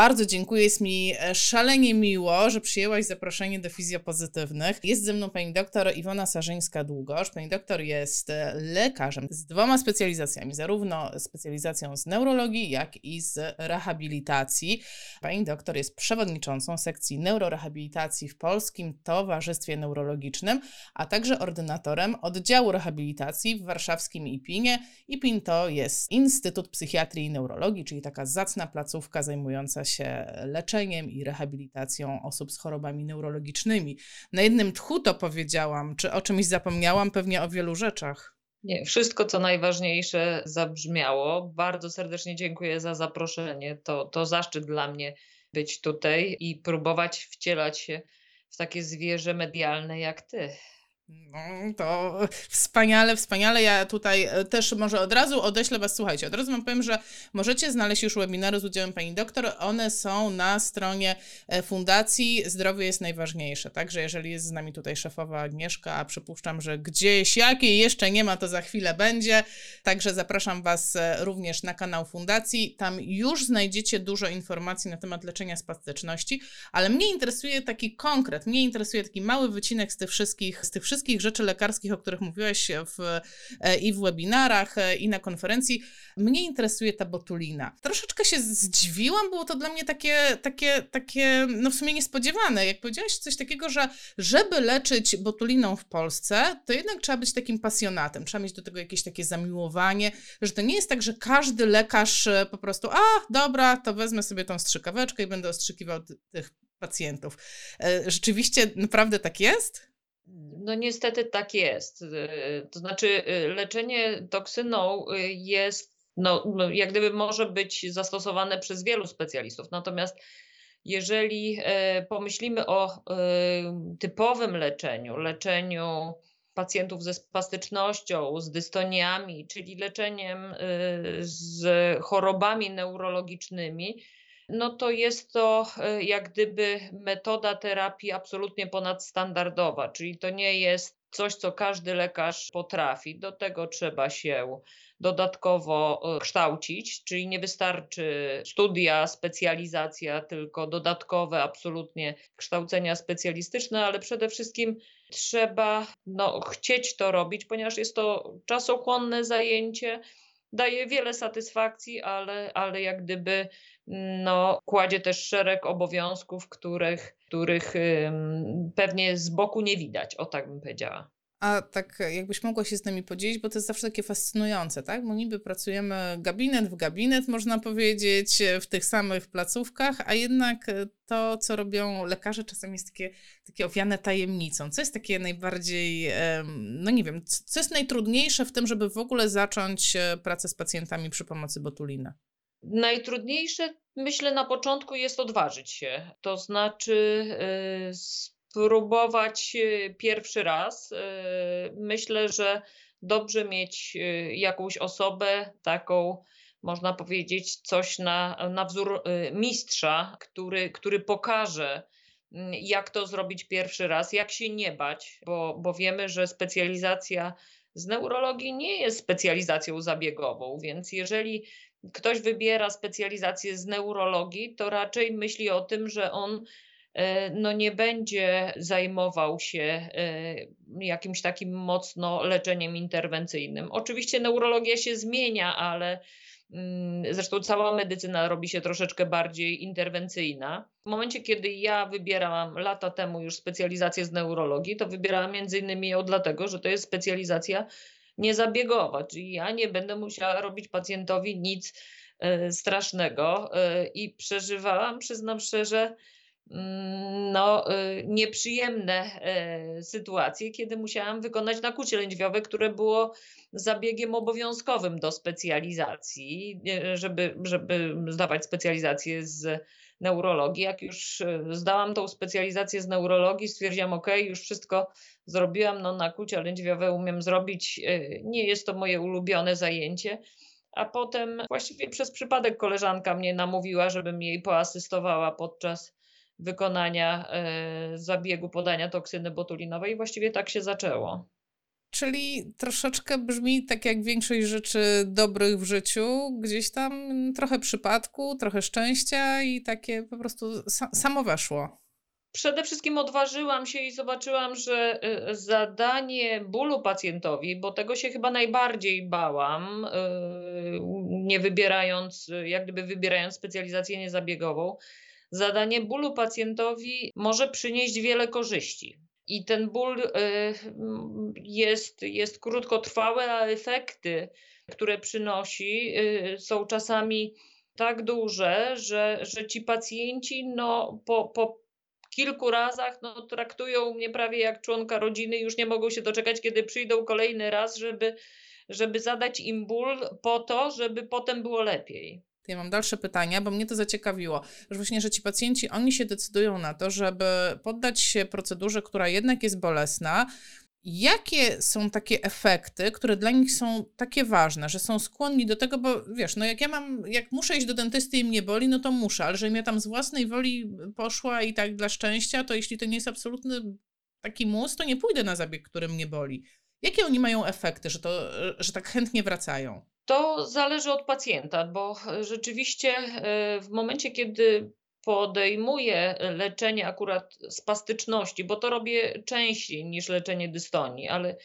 Bardzo dziękuję, jest mi e, szalenie miło, że przyjęłaś zaproszenie do fizjopozytywnych. Jest ze mną pani doktor Iwona Sarzyńska-Długosz. Pani doktor jest e, lekarzem z dwoma specjalizacjami, zarówno specjalizacją z neurologii, jak i z rehabilitacji. Pani doktor jest przewodniczącą sekcji neurorehabilitacji w Polskim Towarzystwie Neurologicznym, a także ordynatorem oddziału rehabilitacji w warszawskim IPIN-ie. IPIN to jest Instytut Psychiatrii i Neurologii, czyli taka zacna placówka zajmująca się leczeniem i rehabilitacją osób z chorobami neurologicznymi. Na jednym tchu to powiedziałam, czy o czymś zapomniałam? Pewnie o wielu rzeczach. Nie, wszystko co najważniejsze zabrzmiało. Bardzo serdecznie dziękuję za zaproszenie. To, to zaszczyt dla mnie być tutaj i próbować wcielać się w takie zwierzę medialne jak ty. No, to wspaniale, wspaniale. Ja tutaj e, też może od razu odeślę Was, słuchajcie, od razu Wam powiem, że możecie znaleźć już webinary z udziałem Pani Doktor. One są na stronie e, Fundacji Zdrowie jest najważniejsze. Także jeżeli jest z nami tutaj szefowa Agnieszka, a przypuszczam, że gdzieś jakiej jeszcze nie ma, to za chwilę będzie. Także zapraszam Was e, również na kanał Fundacji. Tam już znajdziecie dużo informacji na temat leczenia spastyczności, ale mnie interesuje taki konkret, mnie interesuje taki mały wycinek z tych wszystkich, z tych wszystkich wszystkich rzeczy lekarskich, o których mówiłeś w, e, i w webinarach, e, i na konferencji, mnie interesuje ta botulina. Troszeczkę się zdziwiłam, było to dla mnie takie, takie, takie no w sumie niespodziewane. Jak powiedziałaś coś takiego, że żeby leczyć botuliną w Polsce, to jednak trzeba być takim pasjonatem, trzeba mieć do tego jakieś takie zamiłowanie, że to nie jest tak, że każdy lekarz e, po prostu, a dobra, to wezmę sobie tą strzykaweczkę i będę ostrzykiwał tych pacjentów. Rzeczywiście naprawdę tak jest? No niestety tak jest. Y, to znaczy y, leczenie toksyną y, jest, no, no, jak gdyby może być zastosowane przez wielu specjalistów. Natomiast jeżeli e, pomyślimy o e, typowym leczeniu, leczeniu pacjentów ze spastycznością, z dystoniami, czyli leczeniem z chorobami neurologicznymi, no to jest to e, jak gdyby metoda terapii absolutnie ponadstandardowa, czyli to nie jest coś, co każdy lekarz potrafi. Do tego trzeba się dodatkowo e, kształcić, czyli nie wystarczy studia, specjalizacja, tylko dodatkowe absolutnie kształcenia specjalistyczne, ale przede wszystkim trzeba no, chcieć to robić, ponieważ jest to czasochłonne zajęcie, daje wiele satysfakcji, ale, ale jak gdyby no, kładzie też szereg obowiązków, których, których pewnie z boku nie widać, o tak bym powiedziała. A tak jakbyś mogła się z nami podzielić, bo to jest zawsze takie fascynujące, tak? Bo niby pracujemy gabinet w gabinet, można powiedzieć, w tych samych placówkach, a jednak to, co robią lekarze, czasem jest takie, takie owiane tajemnicą. Co jest takie najbardziej, no nie wiem, co jest najtrudniejsze w tym, żeby w ogóle zacząć e, pracę z pacjentami przy pomocy botulina? Najtrudniejsze, myślę, na początku jest odważyć się. To znaczy y, spróbować y, pierwszy raz. Y, myślę, że dobrze mieć jakąś osobę taką, można powiedzieć, coś na, na wzór mistrza, który, który pokaże, mm, jak to zrobić pierwszy raz, jak się nie bać, bo, bo wiemy, że specjalizacja z neurologii nie jest specjalizacją zabiegową, więc jeżeli ktoś wybiera specjalizację z neurologii, to raczej myśli o tym, że on e, no nie będzie zajmował się e, jakimś takim mocno leczeniem interwencyjnym. Oczywiście neurologia się zmienia, ale mm, zresztą cała medycyna robi się troszeczkę bardziej interwencyjna. W momencie, kiedy ja wybierałam lata temu już specjalizację z neurologii, to wybierałam między innymi ją dlatego, że to jest specjalizacja nie zabiegowa, czyli ja nie będę musiała robić pacjentowi nic e, strasznego e, i przeżywałam, przyznam szczerze, mm, no, e, nieprzyjemne sytuacje, kiedy musiałam wykonać nakucie lędźwiowe, które było zabiegiem obowiązkowym do specjalizacji, żeby, żeby zdawać specjalizację z neurologii. Jak już zdałam tą specjalizację z neurologii, stwierdziłam, ok, już wszystko zrobiłam, no nakłucia lędźwiowe umiem zrobić, y, nie jest to moje ulubione zajęcie. A potem właściwie przez przypadek koleżanka mnie namówiła, żebym jej poasystowała podczas wykonania y, zabiegu podania toksyny botulinowej i właściwie tak się zaczęło. Czyli troszeczkę brzmi tak jak większość rzeczy dobrych w życiu, gdzieś tam trochę przypadku, trochę szczęścia i takie po prostu sa samo weszło. Przede wszystkim odważyłam się i zobaczyłam, że y, zadanie bólu pacjentowi, bo tego się chyba najbardziej bałam, y, nie wybierając, jak gdyby wybierając specjalizację niezabiegową, zadanie bólu pacjentowi może przynieść wiele korzyści. I ten ból y, jest, jest krótkotrwały, a efekty, które przynosi, są czasami tak duże, że, że ci pacjenci no, po, po kilku razach no, traktują mnie prawie jak członka rodziny, już nie mogą się doczekać, kiedy przyjdą kolejny raz, żeby, żeby zadać im ból po to, żeby potem było lepiej. Ja mam dalsze pytania, bo mnie to zaciekawiło, że właśnie, że ci pacjenci, oni się decydują na to, żeby poddać się procedurze, która jednak jest bolesna, Jakie są takie efekty, które dla nich są takie ważne, że są skłonni do tego, bo wiesz, no jak ja mam, jak muszę iść do dentysty i mnie boli, no to muszę, ale żebym ja tam z własnej woli poszła i tak dla szczęścia, to jeśli to nie jest absolutny taki mus, to nie pójdę na zabieg, który mnie boli. Jakie oni mają efekty, że, to, że tak chętnie wracają? To zależy od pacjenta, bo rzeczywiście e, w momencie, kiedy podejmuję leczenie akurat spastyczności, bo to robię częściej niż leczenie dystonii, ale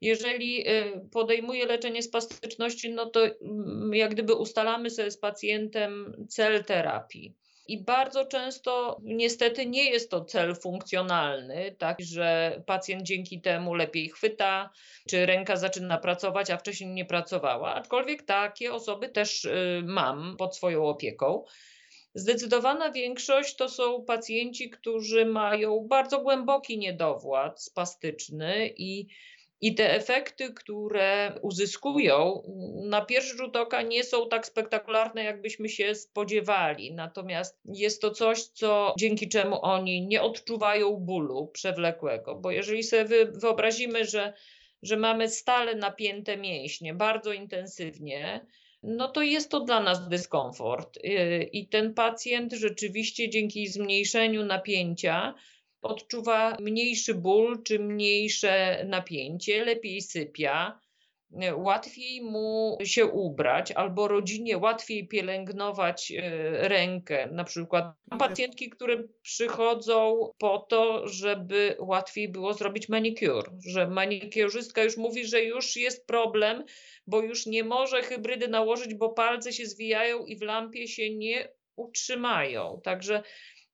jeżeli y, podejmuję leczenie spastyczności, no to mm, jak gdyby ustalamy sobie z pacjentem cel terapii. I bardzo często niestety nie jest to cel funkcjonalny, tak, że pacjent dzięki temu lepiej chwyta, czy ręka zaczyna pracować, a wcześniej nie pracowała. Aczkolwiek takie osoby też y, mam pod swoją opieką. Zdecydowana większość to są pacjenci, którzy mają bardzo głęboki niedowład spastyczny i, i te efekty, które uzyskują, na pierwszy rzut oka nie są tak spektakularne, jakbyśmy się spodziewali. Natomiast jest to coś, co dzięki czemu oni nie odczuwają bólu przewlekłego, bo jeżeli sobie wyobrazimy, że, że mamy stale napięte mięśnie bardzo intensywnie, no to jest to dla nas dyskomfort. Y, I ten pacjent rzeczywiście dzięki zmniejszeniu napięcia odczuwa mniejszy ból czy mniejsze napięcie, lepiej sypia, łatwiej mu się ubrać, albo rodzinie łatwiej pielęgnować y, rękę. Na przykład pacjentki, które przychodzą po to, żeby łatwiej było zrobić manicure, że manikurzystka już mówi, że już jest problem, bo już nie może hybrydy nałożyć, bo palce się zwijają i w lampie się nie utrzymają. Także,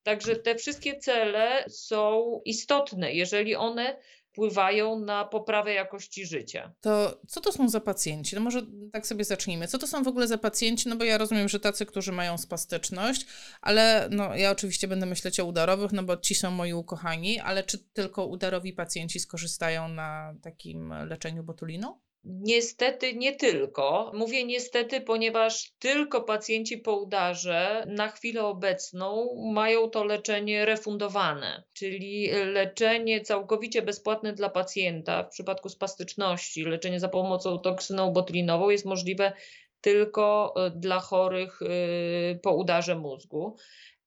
także te wszystkie cele są istotne, jeżeli one wpływają na poprawę jakości życia. To co to są za pacjenci? No może tak sobie zacznijmy. Co to są w ogóle za pacjenci? No bo ja rozumiem, że tacy, którzy mają spastyczność, ale no ja oczywiście będę myśleć o udarowych, no bo ci są moi ukochani, ale czy tylko udarowi pacjenci skorzystają na takim leczeniu botuliną? Niestety nie tylko. Mówię niestety, ponieważ tylko pacjenci po udarze na chwilę obecną mają to leczenie refundowane, czyli leczenie całkowicie bezpłatne dla pacjenta w przypadku spastyczności, leczenie za pomocą toksyną botulinową jest możliwe tylko e, dla chorych e, po udarze mózgu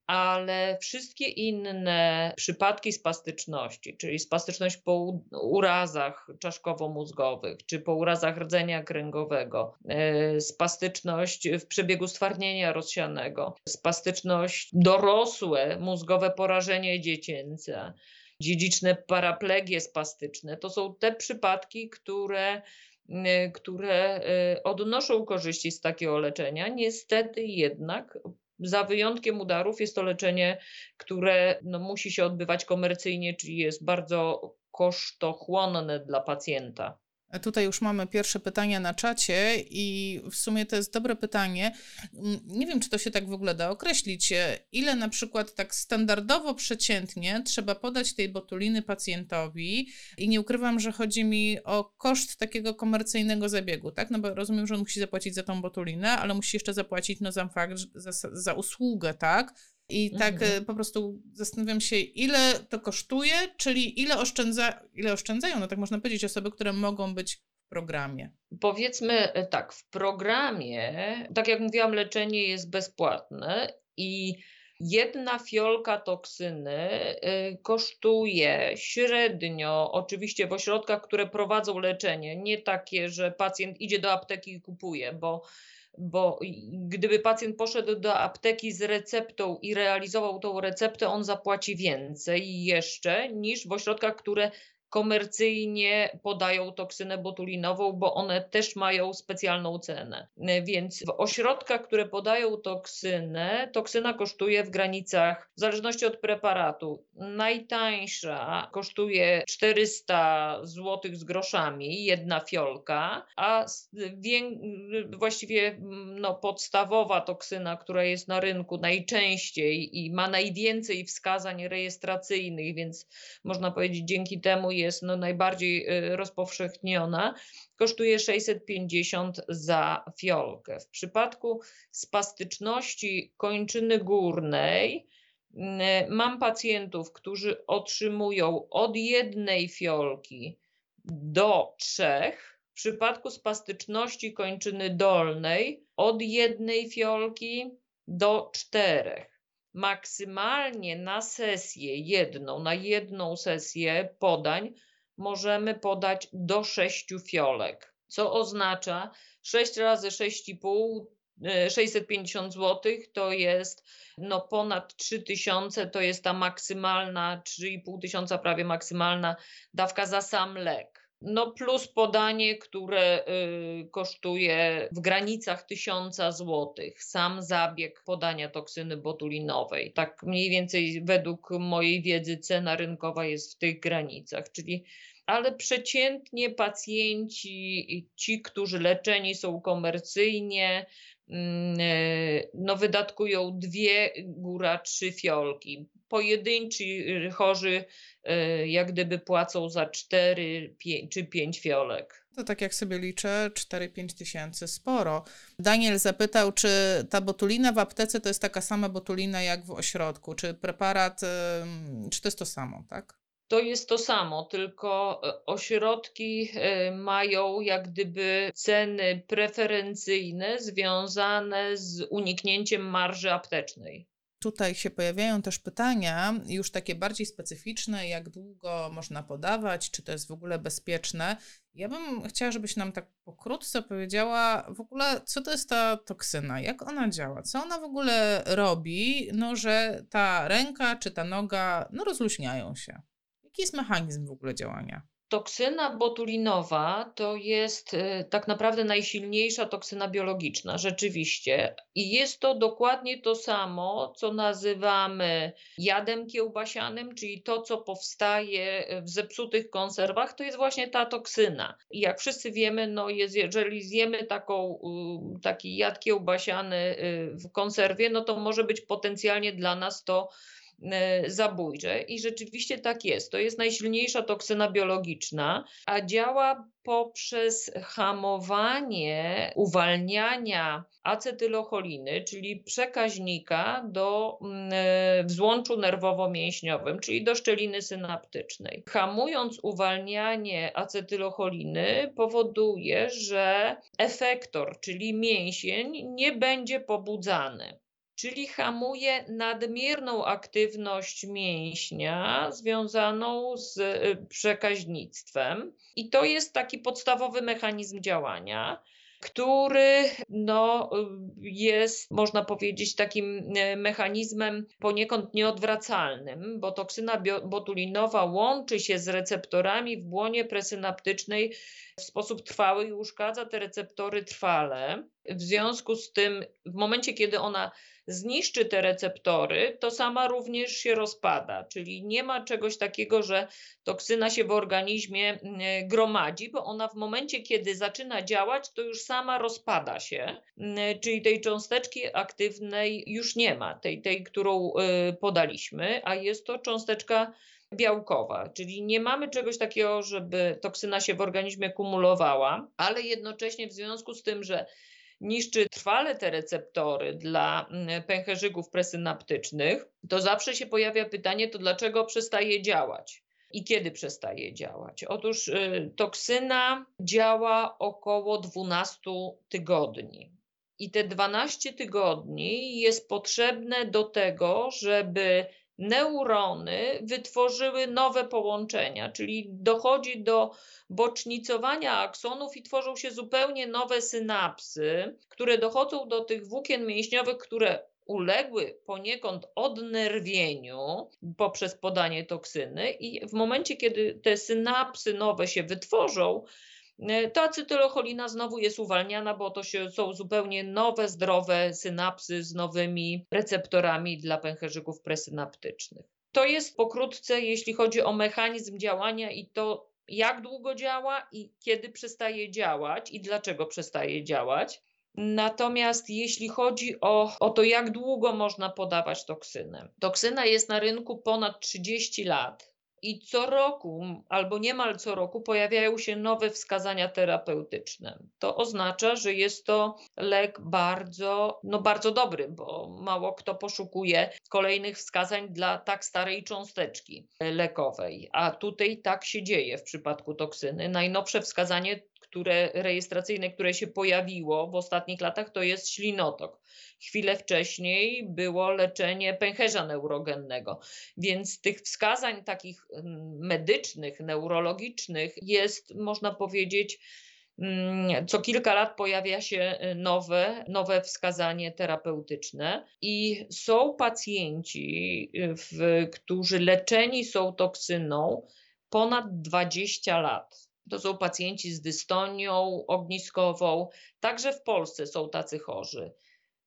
ale wszystkie inne przypadki spastyczności, czyli spastyczność po urazach czaszkowo-mózgowych, czy po urazach rdzenia kręgowego, e, spastyczność w przebiegu stwardnienia rozsianego, spastyczność dorosłe, mózgowe porażenie dziecięce, dziedziczne paraplegie spastyczne, to są te przypadki, które e, które e, odnoszą korzyści z takiego leczenia. Niestety jednak za wyjątkiem udarów jest to leczenie, które no, musi się odbywać komercyjnie, czyli jest bardzo kosztochłonne dla pacjenta. Tutaj już mamy pierwsze pytania na czacie i w sumie to jest dobre pytanie. Mm, nie wiem, czy to się tak w ogóle da określić. Ile na przykład tak standardowo, przeciętnie trzeba podać tej botuliny pacjentowi i nie ukrywam, że chodzi mi o koszt takiego komercyjnego zabiegu, tak? No bo rozumiem, że on musi zapłacić za tą botulinę, ale musi jeszcze zapłacić no za za, za usługę, tak? I tak mhm. po prostu zastanawiam się, ile to kosztuje, czyli ile, oszczędza, ile oszczędzają, no tak można powiedzieć, osoby, które mogą być w programie. Powiedzmy e, tak, w programie, tak jak mówiłam, leczenie jest bezpłatne i Jedna fiolka toksyny y, kosztuje średnio, oczywiście w ośrodkach, które prowadzą leczenie, nie takie, że pacjent idzie do apteki i kupuje, bo bo gdyby pacjent poszedł do apteki z receptą i realizował tą receptę, on zapłaci więcej jeszcze niż w ośrodkach, które komercyjnie podają toksynę botulinową, bo one też mają specjalną cenę. Więc w ośrodkach, które podają toksynę, toksyna kosztuje w granicach, w zależności od preparatu, najtańsza kosztuje 400 zł z groszami, jedna fiolka, a właściwie no, podstawowa toksyna, która jest na rynku najczęściej i ma najwięcej wskazań rejestracyjnych, więc można powiedzieć dzięki temu jest no, najbardziej y, rozpowszechniona, kosztuje 650 za fiolkę. W przypadku spastyczności kończyny górnej y, mam pacjentów, którzy otrzymują od jednej fiolki do trzech. W przypadku spastyczności kończyny dolnej od jednej fiolki do czterech maksymalnie na sesję jedną, na jedną sesję podań możemy podać do 6 fiolek, co oznacza 6 razy 6,5 650 zł to jest no ponad 3000, to jest ta maksymalna, 3,5 tysiąca prawie maksymalna dawka za sam lek. No plus podanie, które y, kosztuje w granicach 1000 zł. Sam zabieg podania toksyny botulinowej. Tak mniej więcej według mojej wiedzy cena rynkowa jest w tych granicach, czyli ale przeciętnie pacjenci, ci, którzy leczeni są komercyjnie, no wydatkują dwie, góra trzy fiolki. Pojedynczy chorzy e, jak gdyby płacą za cztery czy pięć fiolek. To tak jak sobie liczę, 4-5 tysięcy, sporo. Daniel zapytał, czy ta botulina w aptece to jest taka sama botulina jak w ośrodku, czy preparat, czy to jest to samo, tak? To jest to samo, tylko e, ośrodki e, mają jak gdyby ceny preferencyjne związane z uniknięciem marży aptecznej. Tutaj się pojawiają też pytania, już takie bardziej specyficzne, jak długo można podawać, czy to jest w ogóle bezpieczne. Ja bym chciała, żebyś nam tak pokrótce powiedziała w ogóle, co to jest ta toksyna, jak ona działa, co ona w ogóle robi, no że ta ręka czy ta noga no, rozluźniają się. Jaki jest mechanizm w ogóle działania? Toksyna botulinowa to jest y, tak naprawdę najsilniejsza toksyna biologiczna, rzeczywiście. I jest to dokładnie to samo, co nazywamy jadem kiełbasianym, czyli to, co powstaje w zepsutych konserwach, to jest właśnie ta toksyna. I jak wszyscy wiemy, no jest, jeżeli zjemy taką, y, taki jad kiełbasiany y, w konserwie, no to może być potencjalnie dla nas to zabójcze i rzeczywiście tak jest. To jest najsilniejsza toksyna biologiczna, a działa poprzez hamowanie uwalniania acetylocholiny, czyli przekaźnika do mm, e, w złączu nerwowo-mięśniowym, czyli do szczeliny synaptycznej. Hamując uwalnianie acetylocholiny powoduje, że efektor, czyli mięsień nie będzie pobudzany czyli hamuje nadmierną aktywność mięśnia związaną z y, przekaźnictwem. I to jest taki podstawowy mechanizm działania który no, jest, można powiedzieć, takim y, mechanizmem poniekąd nieodwracalnym, bo toksyna botulinowa łączy się z receptorami w błonie presynaptycznej w sposób trwały i uszkadza te receptory trwale. W związku z tym, w momencie, kiedy ona zniszczy te receptory, to sama również się rozpada, czyli nie ma czegoś takiego, że toksyna się w organizmie mm, gromadzi, bo ona w momencie, kiedy zaczyna działać, to już sama rozpada się, mm, czyli tej cząsteczki aktywnej już nie ma, tej, tej którą y, podaliśmy, a jest to cząsteczka białkowa, czyli nie mamy czegoś takiego, żeby toksyna się w organizmie kumulowała, ale jednocześnie w związku z tym, że niszczy trwale te receptory dla mm, pęcherzyków presynaptycznych, to zawsze się pojawia pytanie, to dlaczego przestaje działać? I kiedy przestaje działać? Otóż y, toksyna działa około 12 tygodni. I te 12 tygodni jest potrzebne do tego, żeby neurony wytworzyły nowe połączenia, czyli dochodzi do bocznicowania aksonów i tworzą się zupełnie nowe synapsy, które dochodzą do tych włókien mięśniowych, które uległy poniekąd odnerwieniu poprzez podanie toksyny i w momencie, kiedy te synapsy nowe się wytworzą, ta acetylocholina znowu jest uwalniana, bo to się, są zupełnie nowe, zdrowe synapsy z nowymi receptorami dla pęcherzyków presynaptycznych. To jest pokrótce, jeśli chodzi o mechanizm działania i to, jak długo działa i kiedy przestaje działać i dlaczego przestaje działać. Natomiast jeśli chodzi o, o to, jak długo można podawać toksynę, toksyna jest na rynku ponad 30 lat. I co roku, albo niemal co roku, pojawiają się nowe wskazania terapeutyczne. To oznacza, że jest to lek bardzo, no bardzo dobry, bo mało kto poszukuje kolejnych wskazań dla tak starej cząsteczki lekowej. A tutaj tak się dzieje w przypadku toksyny. Najnowsze wskazanie które, rejestracyjne, które się pojawiło w ostatnich latach, to jest ślinotok. Chwilę wcześniej było leczenie pęcherza neurogennego, więc tych wskazań takich mm, medycznych, neurologicznych jest, można powiedzieć, mm, co kilka lat pojawia się y, nowe, nowe wskazanie terapeutyczne i są pacjenci, y, w, którzy leczeni są toksyną ponad 20 lat. To są pacjenci z dystonią ogniskową. Także w Polsce są tacy chorzy.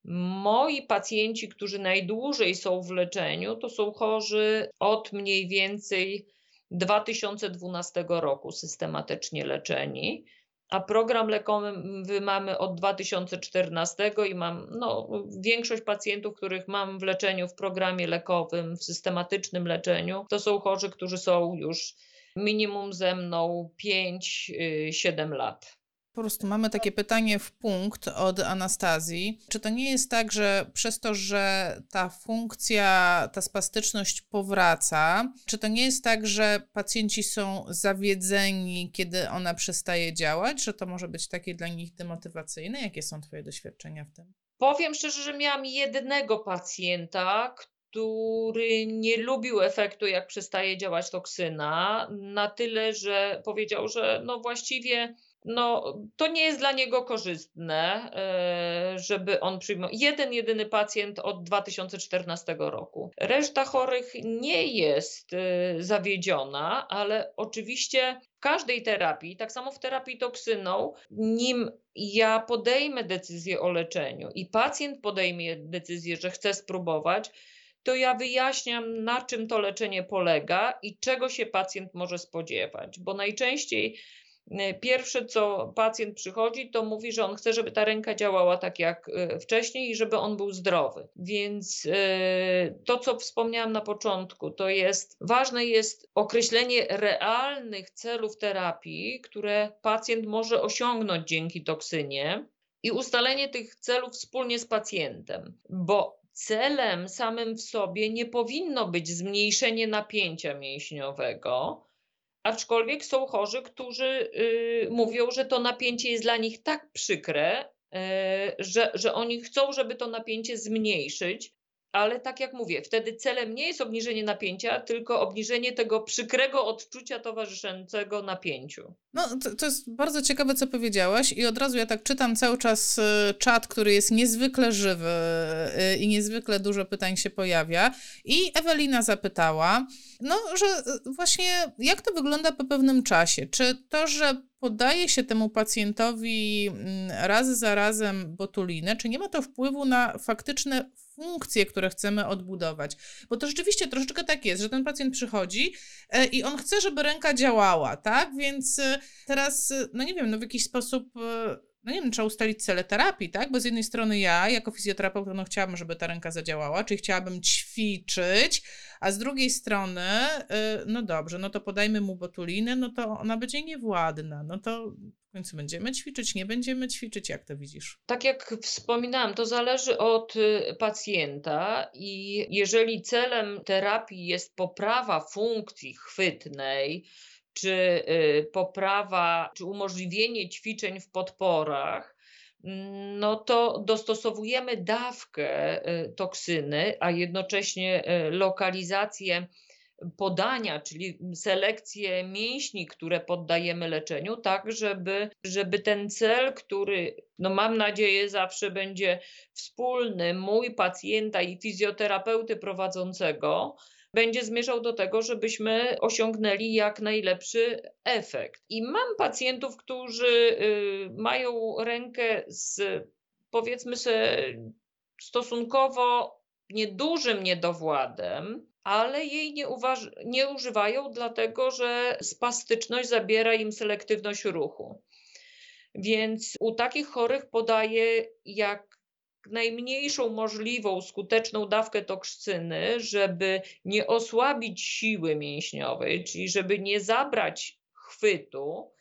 Moi pacjenci, którzy najdłużej są w leczeniu, to są chorzy od mniej więcej 2012 roku systematycznie leczeni, a program lekowy mamy od 2014 i mam no, większość pacjentów, których mam w leczeniu w programie lekowym, w systematycznym leczeniu, to są chorzy, którzy są już minimum ze mną 5-7 y, lat. Po prostu mamy takie pytanie w punkt od Anastazji. Czy to nie jest tak, że przez to, że ta funkcja, ta spastyczność powraca, czy to nie jest tak, że pacjenci są zawiedzeni, kiedy ona przestaje działać, że to może być takie dla nich demotywacyjne? Jakie są Twoje doświadczenia w tym? Powiem szczerze, że miałam jednego pacjenta, który nie lubił efektu, jak przestaje działać toksyna, na tyle, że powiedział, że no właściwie no, to nie jest dla niego korzystne, e, żeby on przyjmował. Jeden, jedyny pacjent od 2014 roku. Reszta chorych nie jest e, zawiedziona, ale oczywiście w każdej terapii, tak samo w terapii toksyną, nim ja podejmę decyzję o leczeniu i pacjent podejmie decyzję, że chce spróbować, to ja wyjaśniam, na czym to leczenie polega i czego się pacjent może spodziewać, bo najczęściej y, Pierwsze, co pacjent przychodzi, to mówi, że on chce, żeby ta ręka działała tak jak y, wcześniej i żeby on był zdrowy. Więc y, to, co wspomniałam na początku, to jest ważne jest określenie realnych celów terapii, które pacjent może osiągnąć dzięki toksynie i ustalenie tych celów wspólnie z pacjentem, bo celem samym w sobie nie powinno być zmniejszenie napięcia mięśniowego, aczkolwiek są chorzy, którzy y, mówią, że to napięcie jest dla nich tak przykre, y, że, że oni chcą, żeby to napięcie zmniejszyć, ale tak jak mówię, wtedy celem nie jest obniżenie napięcia, tylko obniżenie tego przykrego odczucia towarzyszącego napięciu. No, to, to, jest bardzo ciekawe, co powiedziałaś, i od razu ja tak czytam cały czas y, czat, który jest niezwykle żywy y, i niezwykle dużo pytań się pojawia. I Ewelina zapytała, no, że y, właśnie jak to wygląda po pewnym czasie? Czy to, że podaje się temu pacjentowi mm, raz za razem botulinę, czy nie ma to wpływu na faktyczne funkcje, które chcemy odbudować. Bo to rzeczywiście troszeczkę tak jest, że ten pacjent przychodzi e, i on chce, żeby ręka działała, tak? Więc e, teraz, e, no nie wiem, no w jakiś sposób no nie wiem, trzeba ustalić cele terapii, tak? Bo z jednej strony ja, jako fizjoterapeuta, no chciałabym, żeby ta ręka zadziałała, czyli chciałabym ćwiczyć, a z drugiej strony, no dobrze, no to podajmy mu botulinę, no to ona będzie niewładna, no to w końcu będziemy ćwiczyć, nie będziemy ćwiczyć, jak to widzisz? Tak jak wspominałam, to zależy od y, pacjenta i jeżeli celem terapii jest poprawa funkcji chwytnej, czy y, poprawa, czy umożliwienie ćwiczeń w podporach, no to dostosowujemy dawkę y, toksyny, a jednocześnie lokalizację podania, czyli selekcję mięśni, które poddajemy leczeniu, tak żeby, żeby ten cel, który no mam nadzieję zawsze będzie wspólny, mój pacjenta i fizjoterapeuty prowadzącego, będzie zmierzał do tego, żebyśmy osiągnęli jak najlepszy efekt. I mam pacjentów, którzy y, mają rękę z powiedzmy sobie stosunkowo niedużym niedowładem, ale jej nie, nie używają, dlatego że spastyczność zabiera im selektywność ruchu. Więc u takich chorych podaję jak najmniejszą możliwą skuteczną dawkę toksyny, żeby nie osłabić siły mięśniowej, czyli żeby nie zabrać chwytu,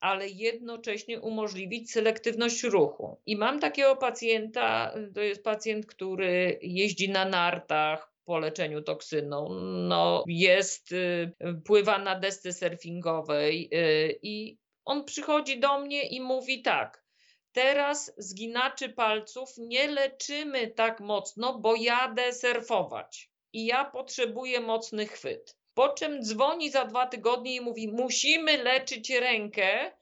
ale jednocześnie umożliwić selektywność ruchu. I mam takiego pacjenta, to jest pacjent, który jeździ na nartach, po leczeniu toksyną. No, jest, y, pływa na desce surfingowej y, i on przychodzi do mnie i mówi tak. Teraz zginaczy palców nie leczymy tak mocno, bo jadę surfować i ja potrzebuję mocny chwyt. Po czym dzwoni za dwa tygodnie i mówi: Musimy leczyć rękę,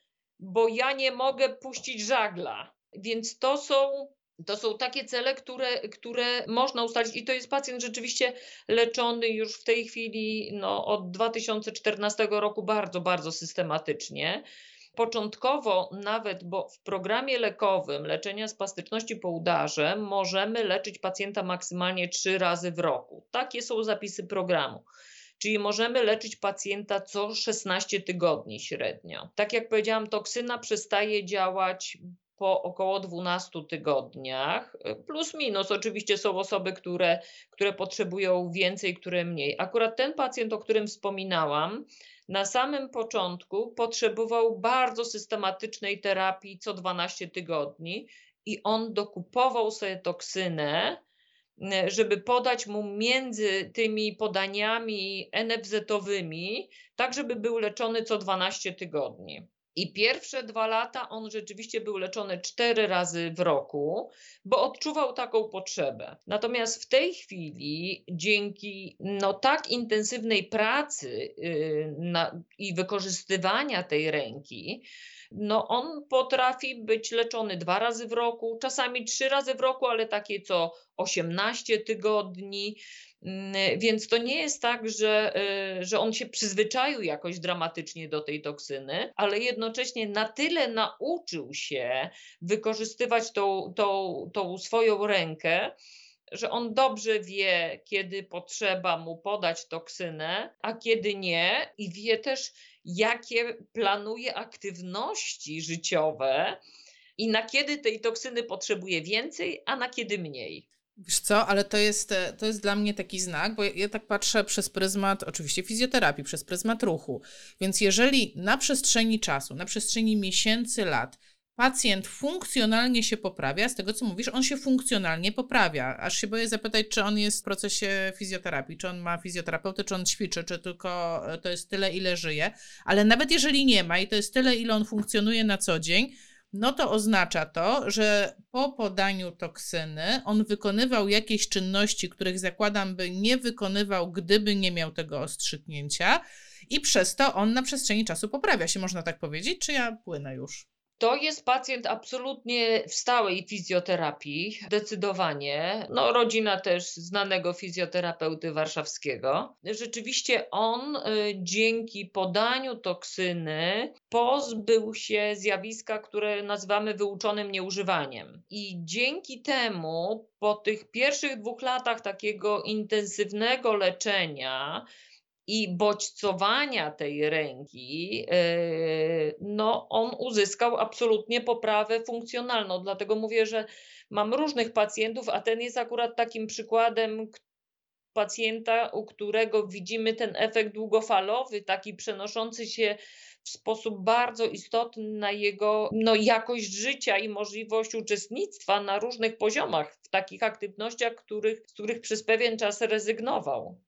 bo ja nie mogę puścić żagla. Więc to są to są takie cele, które, które można ustalić, i to jest pacjent rzeczywiście leczony już w tej chwili no, od 2014 roku bardzo, bardzo systematycznie. Początkowo nawet, bo w programie lekowym leczenia spastyczności po udarze możemy leczyć pacjenta maksymalnie trzy razy w roku. Takie są zapisy programu. Czyli możemy leczyć pacjenta co 16 tygodni średnio. Tak jak powiedziałam, toksyna przestaje działać po około 12 tygodniach, plus minus. Oczywiście są osoby, które, które potrzebują więcej, które mniej. Akurat ten pacjent, o którym wspominałam, na samym początku potrzebował bardzo systematycznej terapii co 12 tygodni i on dokupował sobie toksynę, żeby podać mu między tymi podaniami NFZ-owymi, tak żeby był leczony co 12 tygodni. I pierwsze dwa lata on rzeczywiście był leczony cztery razy w roku, bo odczuwał taką potrzebę. Natomiast w tej chwili, dzięki no, tak intensywnej pracy yy, na, i wykorzystywania tej ręki, no on potrafi być leczony dwa razy w roku, czasami trzy razy w roku, ale takie co 18 tygodni. Mm, więc to nie jest tak, że, y, że on się przyzwyczaił jakoś dramatycznie do tej toksyny, ale jednocześnie na tyle nauczył się wykorzystywać tą, tą, tą swoją rękę, że on dobrze wie, kiedy potrzeba mu podać toksynę, a kiedy nie, i wie też, jakie planuje aktywności życiowe i na kiedy tej toksyny potrzebuje więcej, a na kiedy mniej. Wiesz co, ale to jest, e, to jest dla mnie taki znak, bo ja, ja, tak patrzę przez pryzmat, oczywiście fizjoterapii, przez pryzmat ruchu. Więc jeżeli na przestrzeni czasu, na przestrzeni miesięcy, lat, pacjent funkcjonalnie się poprawia, z tego co mówisz, on się funkcjonalnie poprawia. Aż się boję zapytać, czy on jest w procesie fizjoterapii, czy on ma fizjoterapeutę, czy on ćwiczy, czy tylko e, to jest tyle, ile żyje. Ale nawet jeżeli nie ma i to jest tyle, ile on funkcjonuje na co dzień, no to oznacza to, że po podaniu toksyny on wykonywał jakieś czynności, których zakładam by nie wykonywał, gdyby nie miał tego ostrzyknięcia, i przez to on na przestrzeni czasu poprawia się, można tak powiedzieć, czy ja płynę już? To jest pacjent absolutnie w stałej fizjoterapii, zdecydowanie. No, rodzina też znanego fizjoterapeuty warszawskiego. Rzeczywiście on y, dzięki podaniu toksyny pozbył się zjawiska, które nazywamy wyuczonym nieużywaniem. I dzięki temu po tych pierwszych dwóch latach takiego intensywnego leczenia, i bodźcowania tej ręki, e, no on uzyskał absolutnie poprawę funkcjonalną. Dlatego mówię, że mam różnych pacjentów, a ten jest akurat takim przykładem pacjenta, u którego widzimy ten efekt długofalowy, taki przenoszący się w sposób bardzo istotny na jego no, jakość życia i możliwość uczestnictwa na różnych poziomach w takich aktywnościach, których, z których przez pewien czas rezygnował.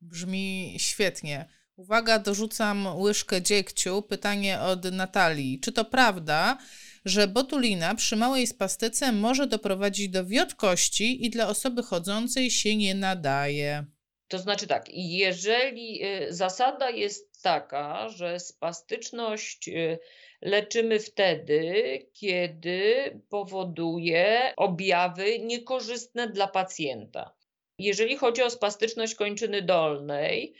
Brzmi świetnie. Uwaga, dorzucam łyżkę dziegciu. Pytanie od Natalii. Czy to prawda, że botulina przy małej spastyce może doprowadzić do wiotkości i dla osoby chodzącej się nie nadaje. To znaczy tak, jeżeli y, zasada jest taka, że spastyczność y, leczymy wtedy, kiedy powoduje objawy niekorzystne dla pacjenta. Jeżeli chodzi o spastyczność kończyny dolnej,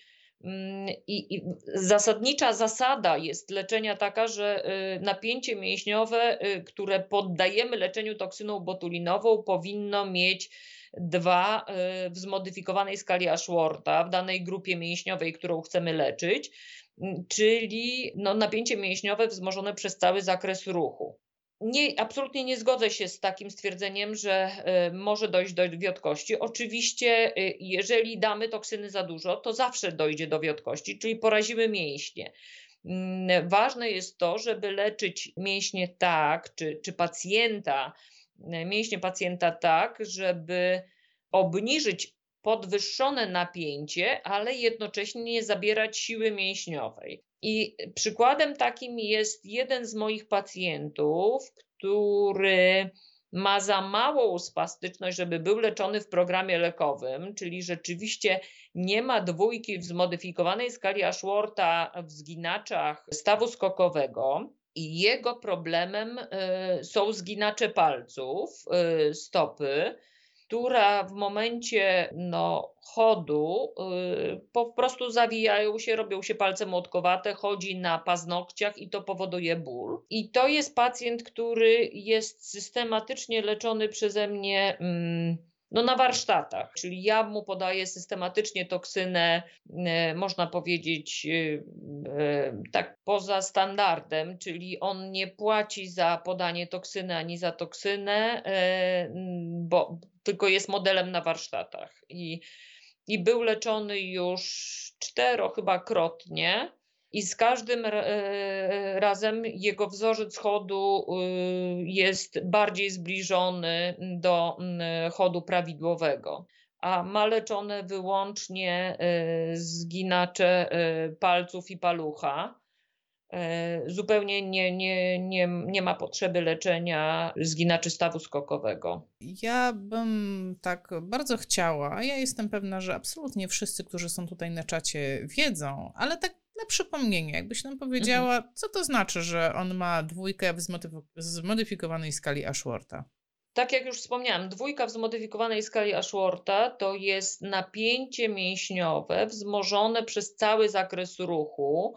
mm, i, I, zasadnicza zasada jest leczenia taka, że y, napięcie mięśniowe, które poddajemy leczeniu toksyną botulinową, powinno mieć dwa y, w zmodyfikowanej skali Ashworta w danej grupie mięśniowej, którą chcemy leczyć, czyli no, napięcie mięśniowe wzmożone przez cały zakres ruchu. Nie, absolutnie nie zgodzę się z takim stwierdzeniem, że y, może dojść do wiotkości. Oczywiście, y, jeżeli damy toksyny za dużo, to zawsze dojdzie do wiotkości, czyli porazimy mięśnie. Mm, ważne jest to, żeby leczyć mięśnie tak, czy, czy pacjenta mięśnie pacjenta tak, żeby obniżyć podwyższone napięcie, ale jednocześnie nie zabierać siły mięśniowej. I przykładem takim jest jeden z moich pacjentów, który ma za małą spastyczność, żeby był leczony w programie lekowym, czyli rzeczywiście nie ma dwójki w zmodyfikowanej skali Ashworta w zginaczach stawu skokowego, i jego problemem y, są zginacze palców, y, stopy, która w momencie no, chodu y, po prostu zawijają się, robią się palce młotkowate, chodzi na paznokciach i to powoduje ból. I to jest pacjent, który jest systematycznie leczony przeze mnie. Mm, no na warsztatach, czyli ja mu podaję systematycznie toksynę, e, można powiedzieć, e, e, tak poza standardem, czyli on nie płaci za podanie toksyny ani za toksynę, bo tylko jest modelem na warsztatach. I, i był leczony już cztero chyba krotnie i z każdym e, razem jego wzorzec chodu y, jest bardziej zbliżony do chodu prawidłowego. A ma leczone wyłącznie e, zginacze e, palców i palucha. Zupełnie nie, nie, nie, nie ma potrzeby leczenia zginaczy stawu skokowego. Ja bym tak bardzo chciała, ja jestem pewna, że absolutnie wszyscy, którzy są tutaj na czacie, wiedzą, ale tak na przypomnienie, jakbyś nam powiedziała, mhm. co to znaczy, że on ma dwójkę w zmodyfikowanej skali Ashworta? Tak jak już wspomniałam, dwójka w zmodyfikowanej skali Ashworta to jest napięcie mięśniowe wzmożone przez cały zakres ruchu,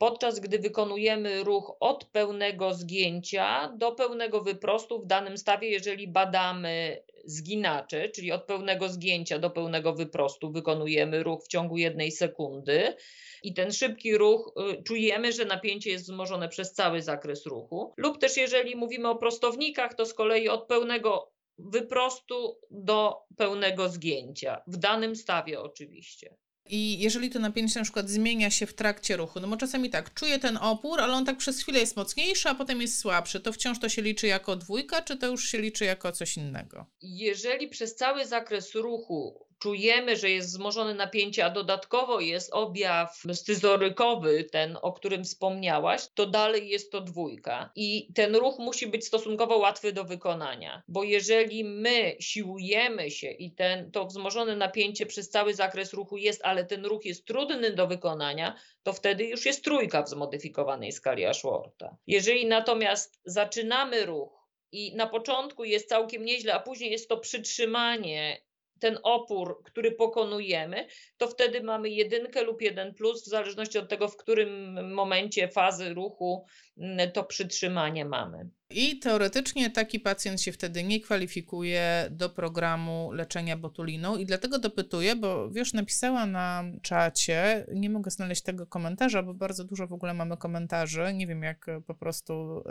podczas gdy wykonujemy ruch od pełnego zgięcia do pełnego wyprostu w danym stawie, jeżeli badamy zginacze, czyli od pełnego zgięcia do pełnego wyprostu wykonujemy ruch w ciągu jednej sekundy i ten szybki ruch, y, czujemy, że napięcie jest wzmożone przez cały zakres ruchu. Lub też jeżeli mówimy o prostownikach, to z kolei od pełnego wyprostu do pełnego zgięcia, w danym stawie oczywiście. I jeżeli to napięcie na przykład zmienia się w trakcie ruchu, no bo czasami tak, czuję ten opór, ale on tak przez chwilę jest mocniejszy, a potem jest słabszy, to wciąż to się liczy jako dwójka, czy to już się liczy jako coś innego? Jeżeli przez cały zakres ruchu czujemy, że jest wzmożone napięcie, a dodatkowo jest objaw scyzorykowy, ten, o którym wspomniałaś, to dalej jest to dwójka. I ten ruch musi być stosunkowo łatwy do wykonania, bo jeżeli my siłujemy się i ten, to wzmożone napięcie przez cały zakres ruchu jest, ale ten ruch jest trudny do wykonania, to wtedy już jest trójka w zmodyfikowanej skali Ashworta. Jeżeli natomiast zaczynamy ruch, i na początku jest całkiem nieźle, a później jest to przytrzymanie ten opór, który pokonujemy, to wtedy mamy jedynkę lub jeden plus, w zależności od tego, w którym momencie fazy ruchu mm, to przytrzymanie mamy. I teoretycznie taki pacjent się wtedy nie kwalifikuje do programu leczenia botuliną i dlatego dopytuję, bo wiesz, napisała na czacie, nie mogę znaleźć tego komentarza, bo bardzo dużo w ogóle mamy komentarzy, nie wiem jak po prostu y,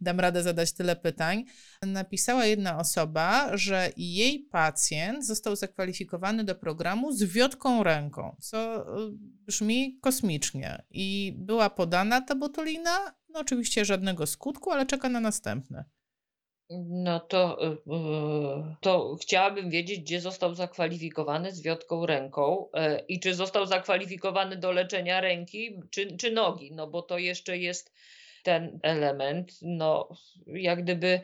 dam radę zadać tyle pytań. Napisała jedna osoba, że jej pacjent został zakwalifikowany do programu z wiotką ręką, co y, brzmi kosmicznie. I była podana ta botulina no oczywiście żadnego skutku, ale czeka na następne. No to, yy, to chciałabym wiedzieć, gdzie został zakwalifikowany z wiotką ręką yy, i czy został zakwalifikowany do leczenia ręki czy, czy nogi, no bo to jeszcze jest ten element. No, jak gdyby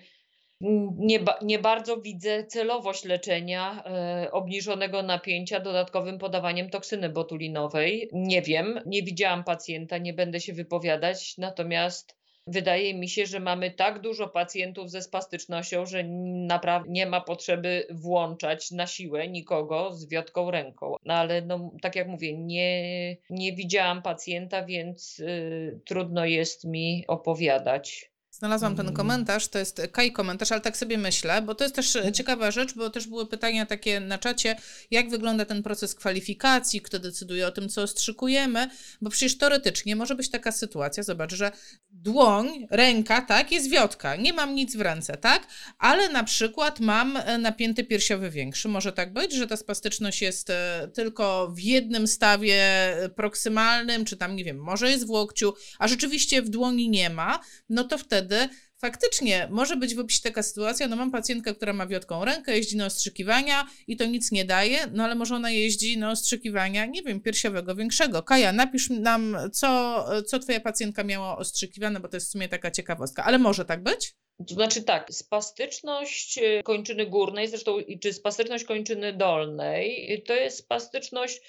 nie, ba, nie bardzo widzę celowość leczenia e, obniżonego napięcia dodatkowym podawaniem toksyny botulinowej. Nie wiem, nie widziałam pacjenta, nie będę się wypowiadać, natomiast wydaje mi się, że mamy tak dużo pacjentów ze spastycznością, że naprawdę nie ma potrzeby włączać na siłę nikogo z wiotką ręką. No ale no, tak jak mówię, nie, nie widziałam pacjenta, więc y, trudno jest mi opowiadać. Znalazłam ten mm. komentarz, to jest Kaj komentarz, ale tak sobie myślę, bo to jest też mhm. ciekawa rzecz, bo też były pytania takie na czacie, jak wygląda ten proces kwalifikacji, kto decyduje o tym, co ostrzykujemy, bo przecież teoretycznie może być taka sytuacja, zobacz, że dłoń, ręka, tak, jest wiotka, nie mam nic w ręce, tak, ale na przykład mam e, napięty piersiowy większy, może tak być, że ta spastyczność jest e, tylko w jednym stawie e, proksymalnym, czy tam, nie wiem, może jest w łokciu, a rzeczywiście w dłoni nie ma, no to wtedy wtedy faktycznie może być w opisie taka sytuacja, no mam pacjentkę, która ma wiotką rękę, jeździ na ostrzykiwania i to nic nie daje, no ale może ona jeździ na ostrzykiwania, nie wiem, piersiowego większego. Kaja, napisz nam, co, co twoja pacjentka miała ostrzykiwane, bo to jest w sumie taka ciekawostka, ale może tak być? Znaczy tak, spastyczność y, kończyny górnej, zresztą czy spastyczność kończyny dolnej, to jest spastyczność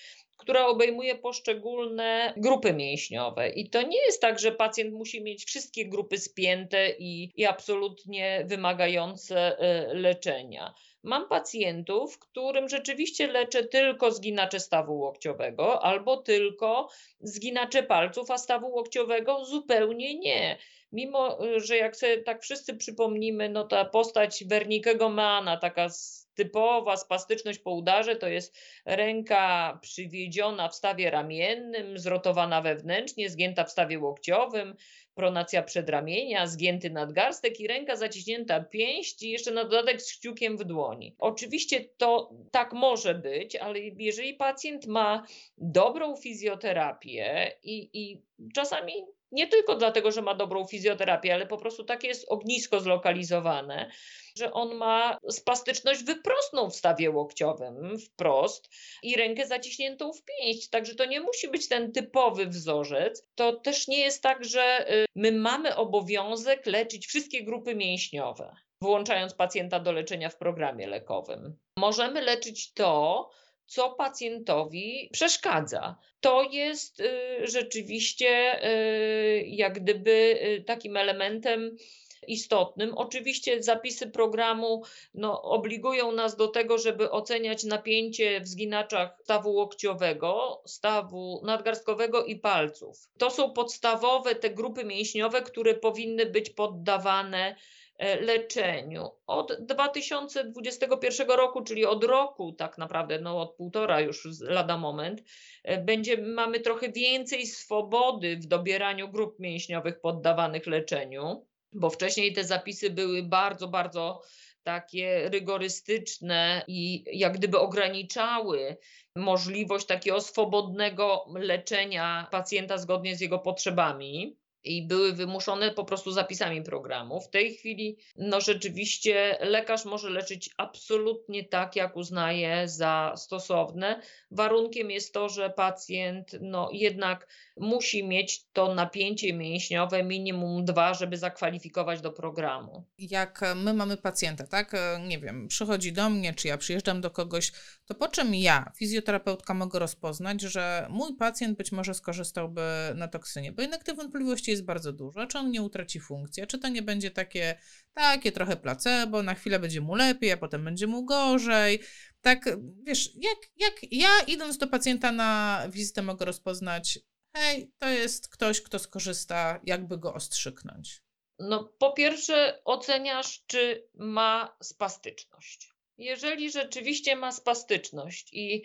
która obejmuje poszczególne grupy mięśniowe. I to nie jest tak, że pacjent musi mieć wszystkie grupy spięte i, i absolutnie wymagające e, leczenia. Mam pacjentów, którym rzeczywiście leczę tylko zginacze stawu łokciowego albo tylko zginacze palców, a stawu łokciowego zupełnie nie. Mimo, że jak sobie tak wszyscy przypomnimy, no ta postać Wernikego Mana, taka typowa spastyczność po udarze to jest ręka przywiedziona w stawie ramiennym, zrotowana wewnętrznie, zgięta w stawie łokciowym, pronacja przedramienia, zgięty nadgarstek i ręka zaciśnięta pięść i jeszcze na dodatek z kciukiem w dłoni. Oczywiście to tak może być, ale jeżeli pacjent ma dobrą fizjoterapię i, i czasami nie tylko dlatego, że ma dobrą fizjoterapię, ale po prostu takie jest ognisko zlokalizowane, że on ma spastyczność wyprostną w stawie łokciowym, wprost, i rękę zaciśniętą w pięść. Także to nie musi być ten typowy wzorzec. To też nie jest tak, że y, my mamy obowiązek leczyć wszystkie grupy mięśniowe, włączając pacjenta do leczenia w programie lekowym. Możemy leczyć to, co pacjentowi przeszkadza. To jest y, rzeczywiście y, jak gdyby y, takim elementem istotnym. Oczywiście zapisy programu no, obligują nas do tego, żeby oceniać napięcie w zginaczach stawu łokciowego, stawu nadgarstkowego i palców. To są podstawowe te grupy mięśniowe, które powinny być poddawane E, leczeniu. Od 2021 roku, czyli od roku tak naprawdę, no od półtora już lada moment, e, będzie, mamy trochę więcej swobody w dobieraniu grup mięśniowych poddawanych leczeniu, bo wcześniej te zapisy były bardzo, bardzo takie rygorystyczne i jak gdyby ograniczały możliwość takiego swobodnego leczenia pacjenta zgodnie z jego potrzebami i były wymuszone po prostu zapisami programu. W tej chwili, no rzeczywiście, lekarz może leczyć absolutnie tak, jak uznaje za stosowne. Warunkiem jest to, że pacjent, no jednak musi mieć to napięcie mięśniowe minimum dwa, żeby zakwalifikować do programu. Jak my mamy pacjenta, tak? Nie wiem, przychodzi do mnie, czy ja przyjeżdżam do kogoś, to po czym ja, fizjoterapeutka, mogę rozpoznać, że mój pacjent być może skorzystałby na toksynie? Bo jednak tych wątpliwości jest bardzo dużo. Czy on nie utraci funkcji? Czy to nie będzie takie, takie trochę placebo, na chwilę będzie mu lepiej, a potem będzie mu gorzej? Tak, wiesz, jak, jak ja idąc do pacjenta na wizytę mogę rozpoznać, hej, to jest ktoś, kto skorzysta, jakby go ostrzyknąć? No, po pierwsze, oceniasz, czy ma spastyczność. Jeżeli rzeczywiście ma spastyczność i,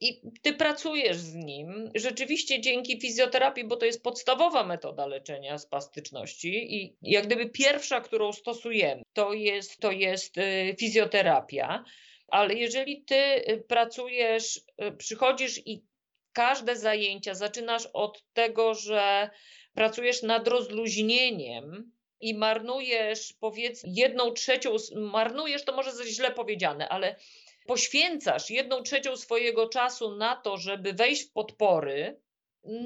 i ty pracujesz z nim, rzeczywiście dzięki fizjoterapii, bo to jest podstawowa metoda leczenia spastyczności i jak gdyby pierwsza, którą stosujemy, to jest, to jest y, fizjoterapia. Ale jeżeli ty y, pracujesz, y, przychodzisz i każde zajęcia zaczynasz od tego, że pracujesz nad rozluźnieniem i marnujesz, powiedz, jedną trzecią, marnujesz to może źle powiedziane, ale poświęcasz jedną trzecią swojego czasu na to, żeby wejść w podpory,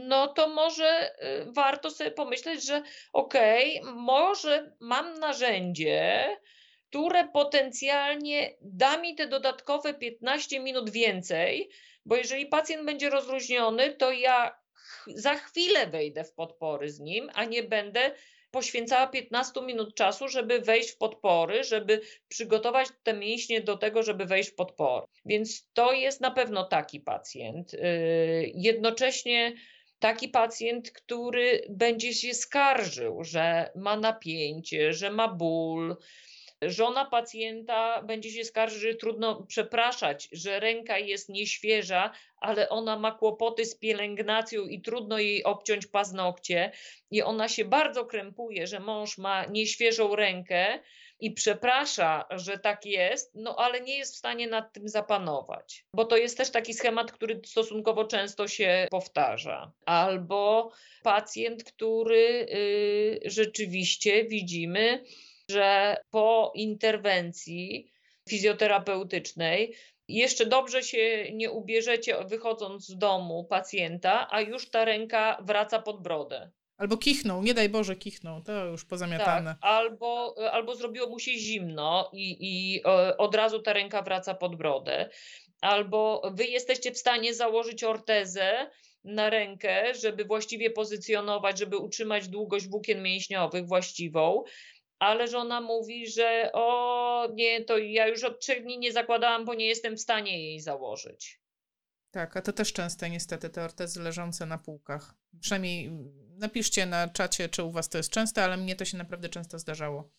no to może y, warto sobie pomyśleć, że okej, okay, może mam narzędzie, które potencjalnie da mi te dodatkowe 15 minut więcej, bo jeżeli pacjent będzie rozluźniony, to ja za chwilę wejdę w podpory z nim, a nie będę poświęcała 15 minut czasu, żeby wejść w podpory, żeby przygotować te mięśnie do tego, żeby wejść w podpory. Więc to jest na pewno taki pacjent. Y, jednocześnie taki pacjent, który będzie się skarżył, że ma napięcie, że ma ból, Żona pacjenta będzie się skarżyć, że trudno przepraszać, że ręka jest nieświeża, ale ona ma kłopoty z pielęgnacją i trudno jej obciąć paznokcie. I ona się bardzo krępuje, że mąż ma nieświeżą rękę i przeprasza, że tak jest, no ale nie jest w stanie nad tym zapanować. Bo to jest też taki schemat, który stosunkowo często się powtarza. Albo pacjent, który y, rzeczywiście widzimy, że po interwencji fizjoterapeutycznej jeszcze dobrze się nie ubierzecie wychodząc z domu pacjenta, a już ta ręka wraca pod brodę. Albo kichnął, nie daj Boże, kichnął, to już pozamiatane. Tak, albo, albo zrobiło mu się zimno i, i e, od razu ta ręka wraca pod brodę. Albo wy jesteście w stanie założyć ortezę na rękę, żeby właściwie pozycjonować, żeby utrzymać długość włókien mięśniowych właściwą, ale żona mówi, że o nie, to ja już od trzech dni nie zakładałam, bo nie jestem w stanie jej założyć. Tak, a to też częste niestety te ortezy leżące na półkach. Przynajmniej napiszcie na czacie, czy u was to jest częste, ale mnie to się naprawdę często zdarzało.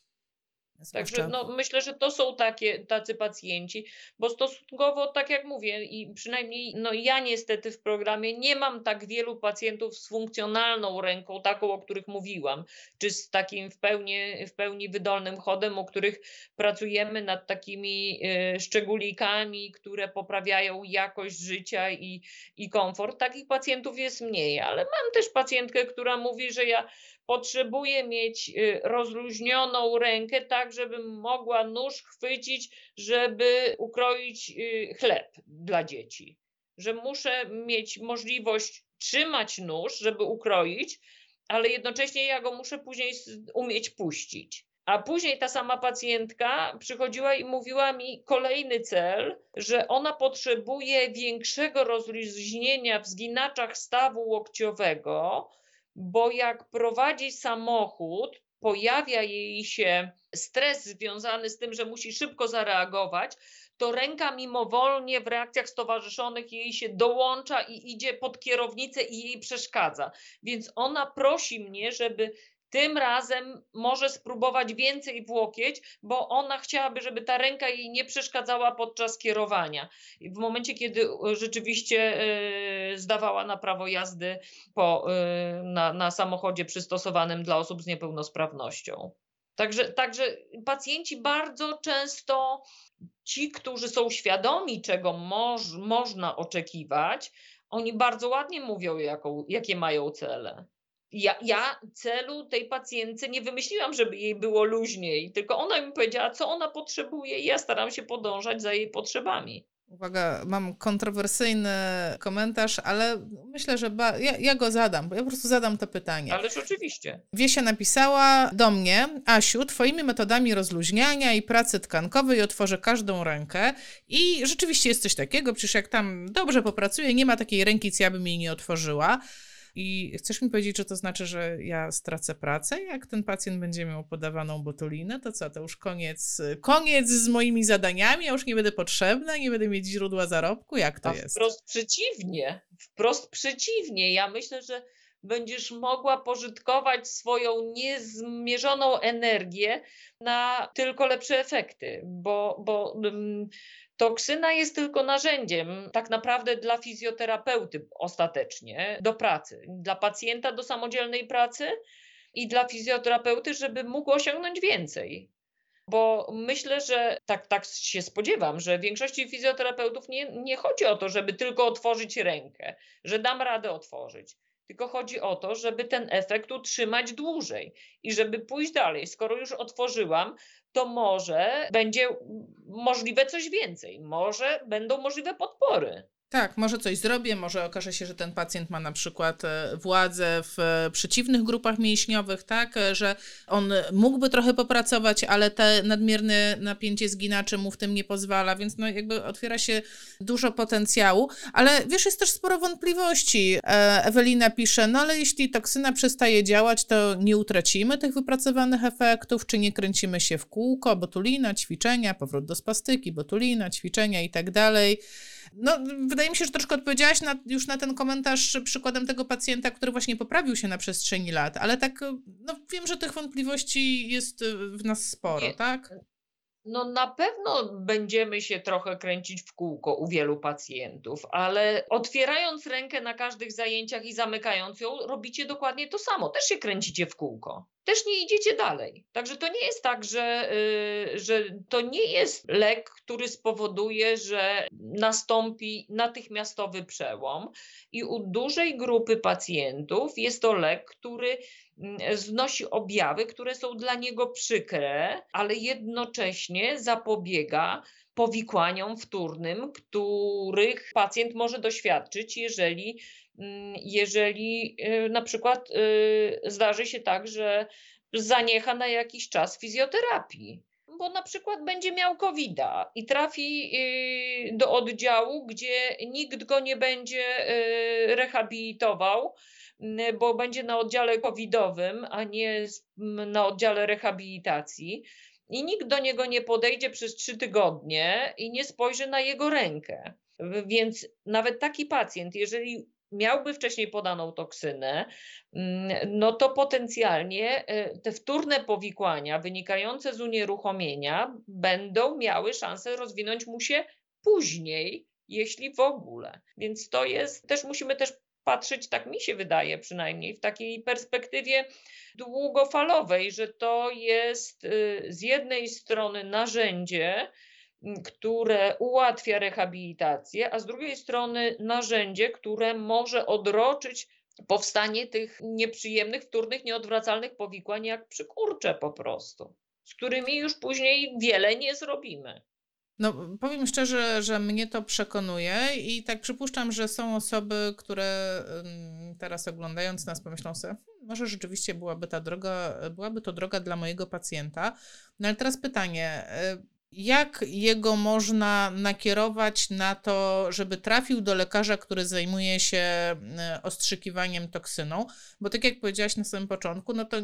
Także no, myślę, że to są takie, tacy pacjenci, bo stosunkowo, tak jak mówię, i przynajmniej no, ja niestety w programie nie mam tak wielu pacjentów z funkcjonalną ręką, taką, o których mówiłam, czy z takim w pełni, w pełni wydolnym chodem, o których pracujemy nad takimi y, szczególikami, które poprawiają jakość życia i, i komfort. Takich pacjentów jest mniej, ale mam też pacjentkę, która mówi, że ja potrzebuję mieć y, rozluźnioną rękę, tak żebym mogła nóż chwycić, żeby ukroić y, chleb dla dzieci. Że muszę mieć możliwość trzymać nóż, żeby ukroić, ale jednocześnie ja go muszę później umieć puścić. A później ta sama pacjentka przychodziła i mówiła mi kolejny cel, że ona potrzebuje większego rozluźnienia w zginaczach stawu łokciowego, bo jak prowadzi samochód, pojawia jej się stres związany z tym, że musi szybko zareagować, to ręka mimowolnie w reakcjach stowarzyszonych jej się dołącza i idzie pod kierownicę i jej przeszkadza. Więc ona prosi mnie, żeby tym razem może spróbować więcej w łokieć, bo ona chciałaby, żeby ta ręka jej nie przeszkadzała podczas kierowania. w momencie, kiedy e, rzeczywiście e, zdawała na prawo jazdy po, e, na, na samochodzie przystosowanym dla osób z niepełnosprawnością. Także, także pacjenci bardzo często, ci, którzy są świadomi, czego moż, można oczekiwać, oni bardzo ładnie mówią, jaką, jakie mają cele ja, ja celu tej pacjentce nie wymyśliłam, żeby jej było luźniej, tylko ona mi powiedziała, co ona potrzebuje i ja staram się podążać za jej potrzebami. Uwaga, mam kontrowersyjny komentarz, ale myślę, że ba- ja, ja, go zadam, bo ja po prostu zadam to pytanie. Ależ oczywiście. Wiesia napisała do mnie, Asiu, twoimi metodami rozluźniania i pracy tkankowej otworzę każdą rękę i rzeczywiście jest coś takiego, przecież jak tam dobrze popracuję, nie ma takiej ręki, co ja bym jej nie otworzyła. I chcesz mi powiedzieć, że to znaczy, że ja stracę pracę? Jak ten pacjent będzie miał podawaną botulinę, to co, to już koniec, koniec z moimi zadaniami, ja już nie będę potrzebna, nie będę mieć źródła zarobku? Jak to A jest? Wprost przeciwnie, wprost przeciwnie. Ja myślę, że będziesz mogła pożytkować swoją niezmierzoną energię na tylko lepsze efekty, bo, bo mm, Toksyna jest tylko narzędziem tak naprawdę dla fizjoterapeuty ostatecznie do pracy, dla pacjenta do samodzielnej pracy i dla fizjoterapeuty, żeby mógł osiągnąć więcej. Bo myślę, że tak, tak się spodziewam, że większości fizjoterapeutów nie, nie chodzi o to, żeby tylko otworzyć rękę, że dam radę otworzyć tylko chodzi o to, żeby ten efekt utrzymać dłużej i żeby pójść dalej. Skoro już otworzyłam, to może będzie możliwe coś więcej, może będą możliwe podpory. Tak, może coś zrobię, może okaże się, że ten pacjent ma na przykład e, władzę w e, przeciwnych grupach mięśniowych, tak, e, że on mógłby trochę popracować, ale te nadmierne napięcie zginaczy mu w tym nie pozwala, więc no jakby otwiera się dużo potencjału, ale wiesz, jest też sporo wątpliwości. Ewelina pisze, no ale jeśli toksyna przestaje działać, to nie utracimy tych wypracowanych efektów, czy nie kręcimy się w kółko, botulina, ćwiczenia, powrót do spastyki, botulina, ćwiczenia i tak dalej. No, wydaje mi się, że troszkę odpowiedziałaś na, już na ten komentarz przykładem tego pacjenta, który właśnie poprawił się na przestrzeni lat, ale tak, no wiem, że tych wątpliwości jest w nas sporo, Nie. tak? No na pewno będziemy się trochę kręcić w kółko u wielu pacjentów, ale otwierając rękę na każdych zajęciach i zamykając ją, robicie dokładnie to samo. Też się kręcicie w kółko. Też nie idziecie dalej. Także to nie jest tak, że, yy, że to nie jest lek, który spowoduje, że nastąpi natychmiastowy przełom. I u dużej grupy pacjentów jest to lek, który znosi objawy, które są dla niego przykre, ale jednocześnie zapobiega powikłaniom wtórnym, których pacjent może doświadczyć, jeżeli, mm, jeżeli y, na przykład y, zdarzy się tak, że zaniecha na jakiś czas fizjoterapii bo na przykład będzie miał covid i trafi y, do oddziału, gdzie nikt go nie będzie rehabilitował, bo będzie na oddziale covidowym, a nie na oddziale rehabilitacji. I nikt do niego nie podejdzie przez trzy tygodnie i nie spojrzy na jego rękę. Więc nawet taki pacjent, jeżeli miałby wcześniej podaną toksynę, no to potencjalnie e, te wtórne powikłania wynikające z unieruchomienia będą miały szansę rozwinąć mu się później, jeśli w ogóle. Więc to jest, też musimy też patrzeć, tak mi się wydaje przynajmniej, w takiej perspektywie długofalowej, że to jest y, z jednej strony narzędzie, które ułatwia rehabilitację, a z drugiej strony narzędzie, które może odroczyć powstanie tych nieprzyjemnych, wtórnych, nieodwracalnych powikłań, jak przykurcze po prostu, z którymi już później wiele nie zrobimy. No, powiem szczerze, że mnie to przekonuje i tak przypuszczam, że są osoby, które teraz oglądając nas pomyślą sobie, hmm, może rzeczywiście byłaby ta droga, byłaby to droga dla mojego pacjenta. No ale teraz pytanie, y, jak jego można nakierować na to, żeby trafił do lekarza, który zajmuje się y, ostrzykiwaniem toksyną? Bo tak jak powiedziałaś na samym początku, no to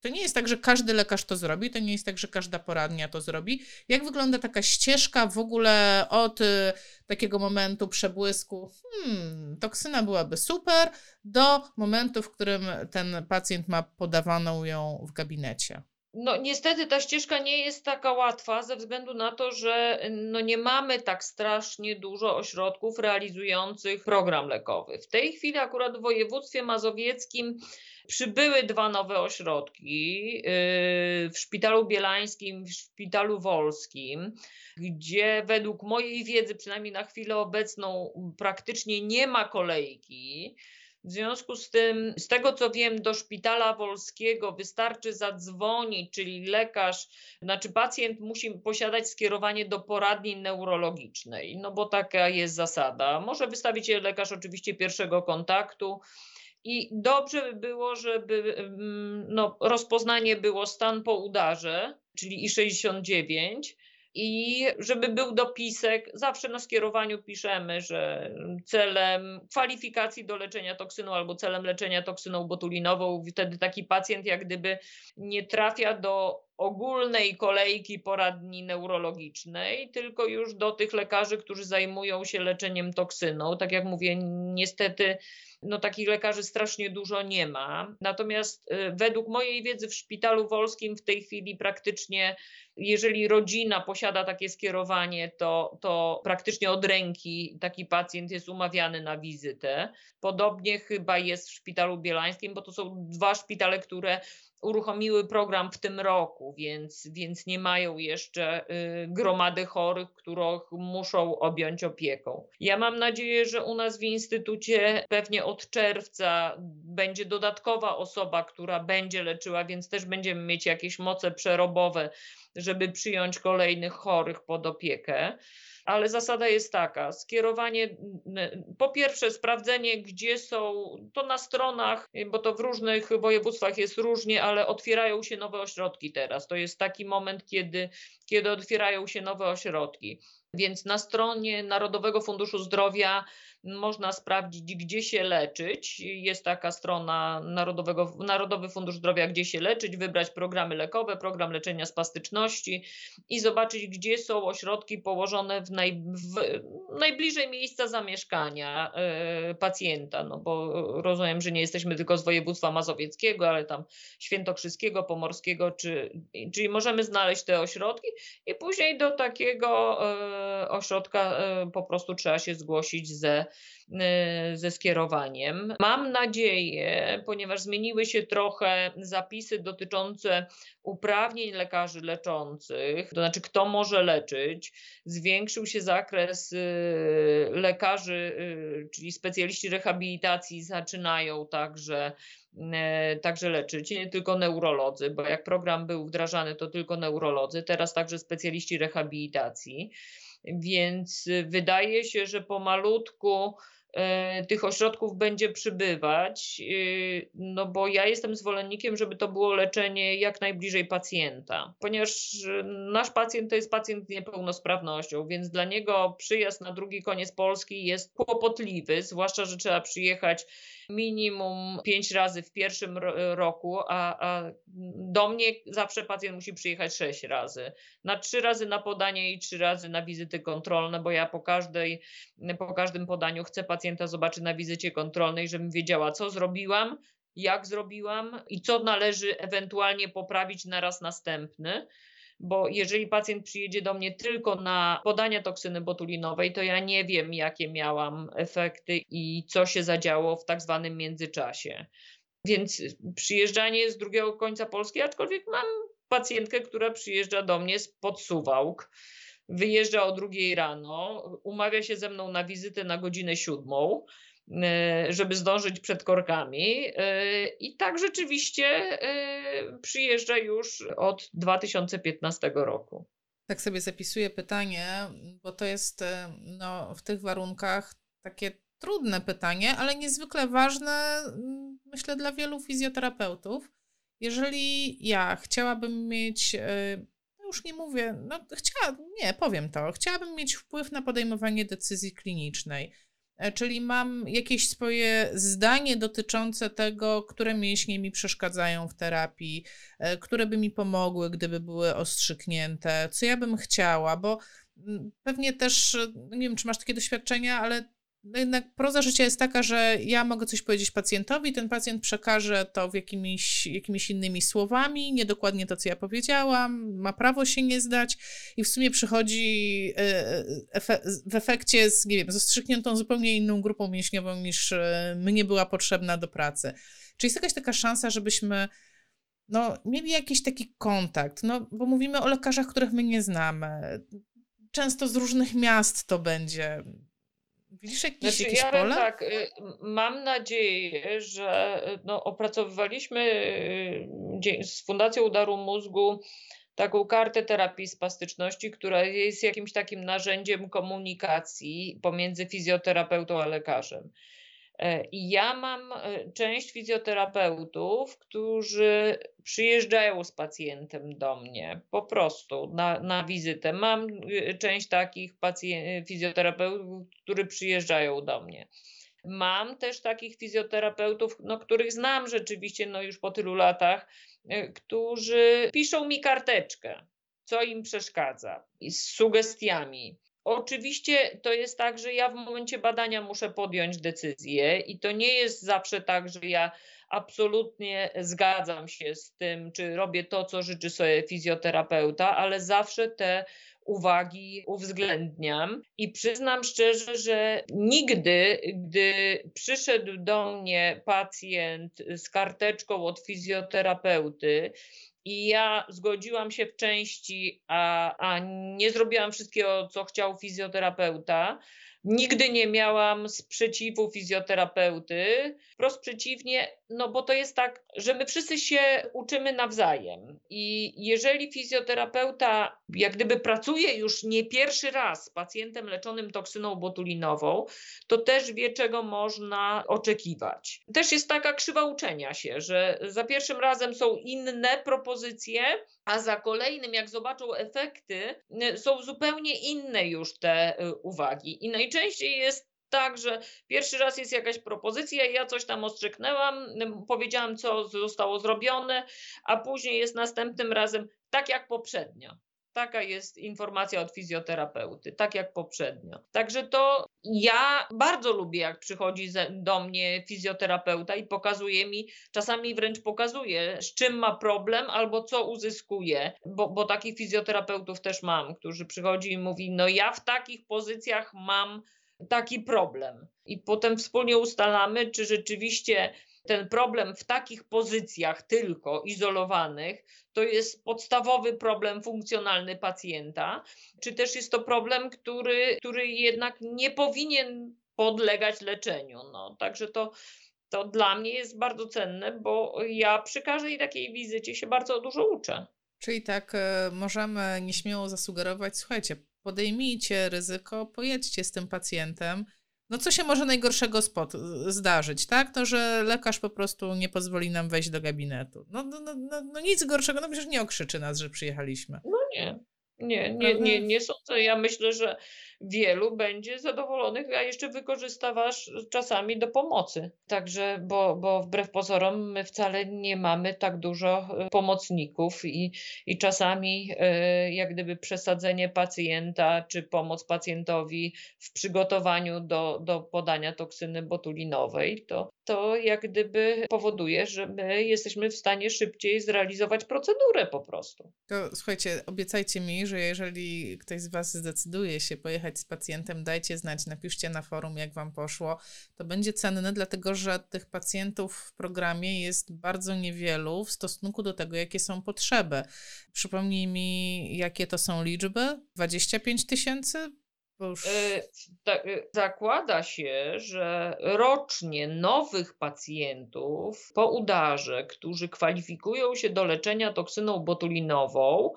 to nie jest tak, że każdy lekarz to zrobi, to nie jest tak, że każda poradnia to zrobi. Jak wygląda taka ścieżka w ogóle od y, takiego momentu przebłysku, hmm, toksyna byłaby super, do momentu, w którym ten pacjent ma podawaną ją w gabinecie? No niestety ta ścieżka nie jest taka łatwa ze względu na to, że no nie mamy tak strasznie dużo ośrodków realizujących program lekowy. W tej chwili akurat w województwie mazowieckim przybyły dwa nowe ośrodki yy, w Szpitalu Bielańskim, w Szpitalu Wolskim, gdzie według mojej wiedzy, przynajmniej na chwilę obecną, praktycznie nie ma kolejki. W związku z tym, z tego co wiem, do szpitala wolskiego wystarczy zadzwonić, czyli lekarz, znaczy pacjent musi posiadać skierowanie do poradni neurologicznej, no bo taka jest zasada. Może wystawić je lekarz oczywiście pierwszego kontaktu. I dobrze by było, żeby mm, no, rozpoznanie było stan po udarze, czyli I69, i żeby był dopisek, zawsze na skierowaniu piszemy, że celem kwalifikacji do leczenia toksyną albo celem leczenia toksyną botulinową, wtedy taki pacjent jak gdyby nie trafia do ogólnej kolejki poradni neurologicznej, tylko już do tych lekarzy, którzy zajmują się leczeniem toksyną. Tak jak mówię, niestety no takich lekarzy strasznie dużo nie ma. Natomiast y, według mojej wiedzy w szpitalu wolskim w tej chwili praktycznie, jeżeli rodzina posiada takie skierowanie, to, to praktycznie od ręki taki pacjent jest umawiany na wizytę. Podobnie chyba jest w szpitalu bielańskim, bo to są dwa szpitale, które uruchomiły program w tym roku, więc, więc nie mają jeszcze y, gromady chorych, których muszą objąć opieką. Ja mam nadzieję, że u nas w instytucie pewnie od czerwca będzie dodatkowa osoba, która będzie leczyła, więc też będziemy mieć jakieś moce przerobowe żeby przyjąć kolejnych chorych pod opiekę ale zasada jest taka: skierowanie, po pierwsze, sprawdzenie, gdzie są, to na stronach, bo to w różnych województwach jest różnie, ale otwierają się nowe ośrodki teraz. To jest taki moment, kiedy, kiedy otwierają się nowe ośrodki. Więc na stronie Narodowego Funduszu Zdrowia można sprawdzić, gdzie się leczyć. Jest taka strona Narodowego, Narodowy Fundusz Zdrowia, gdzie się leczyć, wybrać programy lekowe, program leczenia spastyczności i zobaczyć, gdzie są ośrodki położone w, naj, w najbliżej miejsca zamieszkania y, pacjenta. No bo rozumiem, że nie jesteśmy tylko z województwa mazowieckiego, ale tam świętokrzyskiego, pomorskiego, czy, czyli możemy znaleźć te ośrodki i później do takiego y, ośrodka y, po prostu trzeba się zgłosić ze Y, ze skierowaniem. Mam nadzieję, ponieważ zmieniły się trochę zapisy dotyczące uprawnień lekarzy leczących, to znaczy kto może leczyć, zwiększył się zakres y, lekarzy, czyli specjaliści rehabilitacji zaczynają także także leczyć, nie tylko neurolodzy, bo jak program był wdrażany, to tylko neurolodzy, teraz także specjaliści rehabilitacji. Więc wydaje się, że pomalutku tych ośrodków będzie przybywać, e, no bo ja jestem zwolennikiem, żeby to było leczenie jak najbliżej pacjenta, ponieważ e, nasz pacjent to jest pacjent z niepełnosprawnością, więc dla niego przyjazd na drugi koniec Polski jest kłopotliwy, zwłaszcza, że trzeba przyjechać minimum pięć razy w pierwszym roku, a, a, do mnie zawsze pacjent musi przyjechać sześć razy. Na trzy razy na podanie i trzy razy na wizyty kontrolne, bo ja po, każdej, po każdym podaniu chcę pacjenta zobaczyć na wizycie kontrolnej, żebym wiedziała, co zrobiłam, jak zrobiłam i co należy ewentualnie poprawić na raz następny bo jeżeli pacjent przyjedzie do mnie tylko na podanie toksyny botulinowej, to ja nie wiem, jakie miałam efekty i co się zadziało w tak zwanym międzyczasie. Więc przyjeżdżanie z drugiego końca Polski, aczkolwiek mam pacjentkę, która przyjeżdża do mnie z Suwałk, wyjeżdża o drugiej rano, umawia się ze mną na wizytę na godzinę siódmą E, żeby zdążyć przed korkami. E, I tak rzeczywiście e, przyjeżdża już od 2015 roku. Tak sobie zapisuję pytanie, bo to jest no, w tych warunkach takie trudne pytanie, ale niezwykle ważne, myślę, dla wielu fizjoterapeutów. Jeżeli ja chciałabym mieć, już nie mówię, no chciała, nie, powiem to, chciałabym mieć wpływ na podejmowanie decyzji klinicznej. E, czyli mam jakieś swoje zdanie dotyczące tego, które mięśnie mi przeszkadzają w terapii, e, które by mi pomogły, gdyby były ostrzyknięte, co ja bym chciała, bo mm, pewnie też, no nie wiem, czy masz takie doświadczenia, ale no jednak proza życia jest taka, że ja mogę coś powiedzieć pacjentowi, ten pacjent przekaże to w jakimiś, jakimiś innymi słowami, niedokładnie to, co ja powiedziałam, ma prawo się nie zdać i w sumie przychodzi e, efe, w efekcie z, nie wiem, z ostrzykniętą zupełnie inną grupą mięśniową niż e, mnie była potrzebna do pracy. Czy jest jakaś taka szansa, żebyśmy no, mieli jakiś taki kontakt, no, bo mówimy o lekarzach, których my nie znamy. Często z różnych miast to będzie Widzisz znaczy, jakieś ja pole? tak, y, mam nadzieję, że y, no, opracowywaliśmy y, z Fundacją Udaru Mózgu taką kartę terapii spastyczności, która jest jakimś takim narzędziem komunikacji pomiędzy fizjoterapeutą a lekarzem. E, I ja mam e, część fizjoterapeutów, którzy przyjeżdżają z pacjentem do mnie po prostu na, na wizytę. Mam e, część takich fizjoterapeutów, którzy przyjeżdżają do mnie. Mam też takich fizjoterapeutów, no, których znam rzeczywiście no, już po tylu latach, którzy piszą mi karteczkę, co im przeszkadza, z sugestiami Oczywiście to jest tak, że ja w momencie badania muszę podjąć decyzję i to nie jest zawsze tak, że ja absolutnie zgadzam się z tym, czy robię to, co życzy sobie fizjoterapeuta, ale zawsze te uwagi uwzględniam. I przyznam szczerze, że nigdy, gdy przyszedł do mnie pacjent z karteczką od fizjoterapeuty i ja zgodziłam się w części, a, a nie zrobiłam wszystkiego, co chciał fizjoterapeuta, Nigdy nie miałam sprzeciwu fizjoterapeuty. Wprost przeciwnie, no bo to jest tak, że my wszyscy się uczymy nawzajem. I jeżeli fizjoterapeuta jak gdyby pracuje już nie pierwszy raz z pacjentem leczonym toksyną botulinową, to też wie, czego można oczekiwać. Też jest taka krzywa uczenia się, że za pierwszym razem są inne propozycje, a za kolejnym, jak zobaczą efekty, są zupełnie inne już te y, uwagi. I najczęściej jest tak, że pierwszy raz jest jakaś propozycja, ja coś tam ostrzyknęłam, powiedziałam, co zostało zrobione, a później jest następnym razem tak jak poprzednio. Taka jest informacja od fizjoterapeuty, tak jak poprzednio. Także to ja bardzo lubię, jak przychodzi do mnie fizjoterapeuta i pokazuje mi, czasami wręcz pokazuje, z czym ma problem albo co uzyskuje, bo, bo takich fizjoterapeutów też mam, którzy przychodzi i mówi, no ja w takich pozycjach mam taki problem. I potem wspólnie ustalamy, czy rzeczywiście ten problem w takich pozycjach tylko izolowanych to jest podstawowy problem funkcjonalny pacjenta, czy też jest to problem, który, który jednak nie powinien podlegać leczeniu. No, także to, to dla mnie jest bardzo cenne, bo ja przy każdej takiej wizycie się bardzo dużo uczę. Czyli tak e, możemy nieśmiało zasugerować, słuchajcie, podejmijcie ryzyko, pojedźcie z tym pacjentem. No co się może najgorszego spot zdarzyć, tak? To, że lekarz po prostu nie pozwoli nam wejść do gabinetu. No, no, no, no, no nic gorszego, no przecież nie okrzyczy nas, że przyjechaliśmy. No nie. Nie, nie, nie, nie sądzę. Ja myślę, że wielu będzie zadowolonych, a jeszcze wykorzystasz czasami do pomocy. Także, bo, bo wbrew pozorom my wcale nie mamy tak dużo e, pomocników i, i czasami e, jak gdyby przesadzenie pacjenta czy pomoc pacjentowi w przygotowaniu do, do podania toksyny botulinowej, to, to jak gdyby powoduje, że my jesteśmy w stanie szybciej zrealizować procedurę po prostu. To słuchajcie, obiecajcie mi, że jeżeli ktoś z Was zdecyduje się pojechać z pacjentem, dajcie znać, napiszcie na forum, jak Wam poszło. To będzie cenne, dlatego że tych pacjentów w programie jest bardzo niewielu w stosunku do tego, jakie są potrzeby. Przypomnij mi, jakie to są liczby? 25 tysięcy? Już... E, e, zakłada się, że rocznie nowych pacjentów po udarze, którzy kwalifikują się do leczenia toksyną botulinową,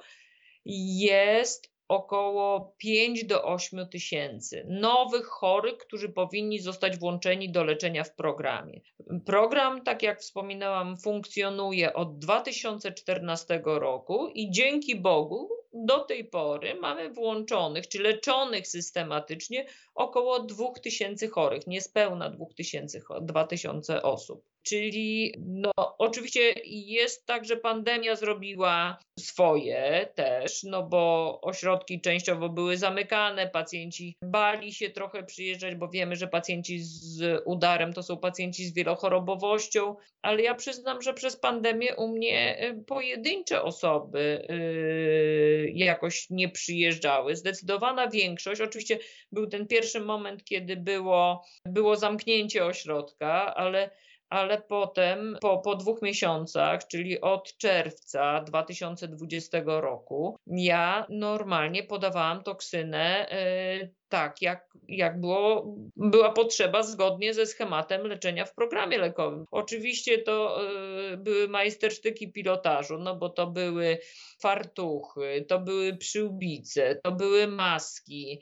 jest około 5 do 8 tysięcy nowych chorych, którzy powinni zostać włączeni do leczenia w programie. Program, tak jak wspominałam, funkcjonuje od 2014 roku i dzięki Bogu do tej pory mamy włączonych czy leczonych systematycznie około 2000 chorych, niespełna 2000, 2000 osób. Czyli no, oczywiście jest tak, że pandemia zrobiła swoje też, no bo ośrodki częściowo były zamykane, pacjenci bali się trochę przyjeżdżać, bo wiemy, że pacjenci z udarem to są pacjenci z wielochorobowością, ale ja przyznam, że przez pandemię u mnie y, pojedyncze osoby yy, jakoś nie przyjeżdżały. Zdecydowana większość, oczywiście był ten pierwszy moment, kiedy było, było zamknięcie ośrodka, ale ale potem po, po dwóch miesiącach, czyli od czerwca 2020 roku, ja normalnie podawałam toksynę y, tak, jak, jak było, była potrzeba zgodnie ze schematem leczenia w programie lekowym. Oczywiście to y, były majstersztyki pilotażu, no bo to były fartuchy, to były przyłbice, to były maski,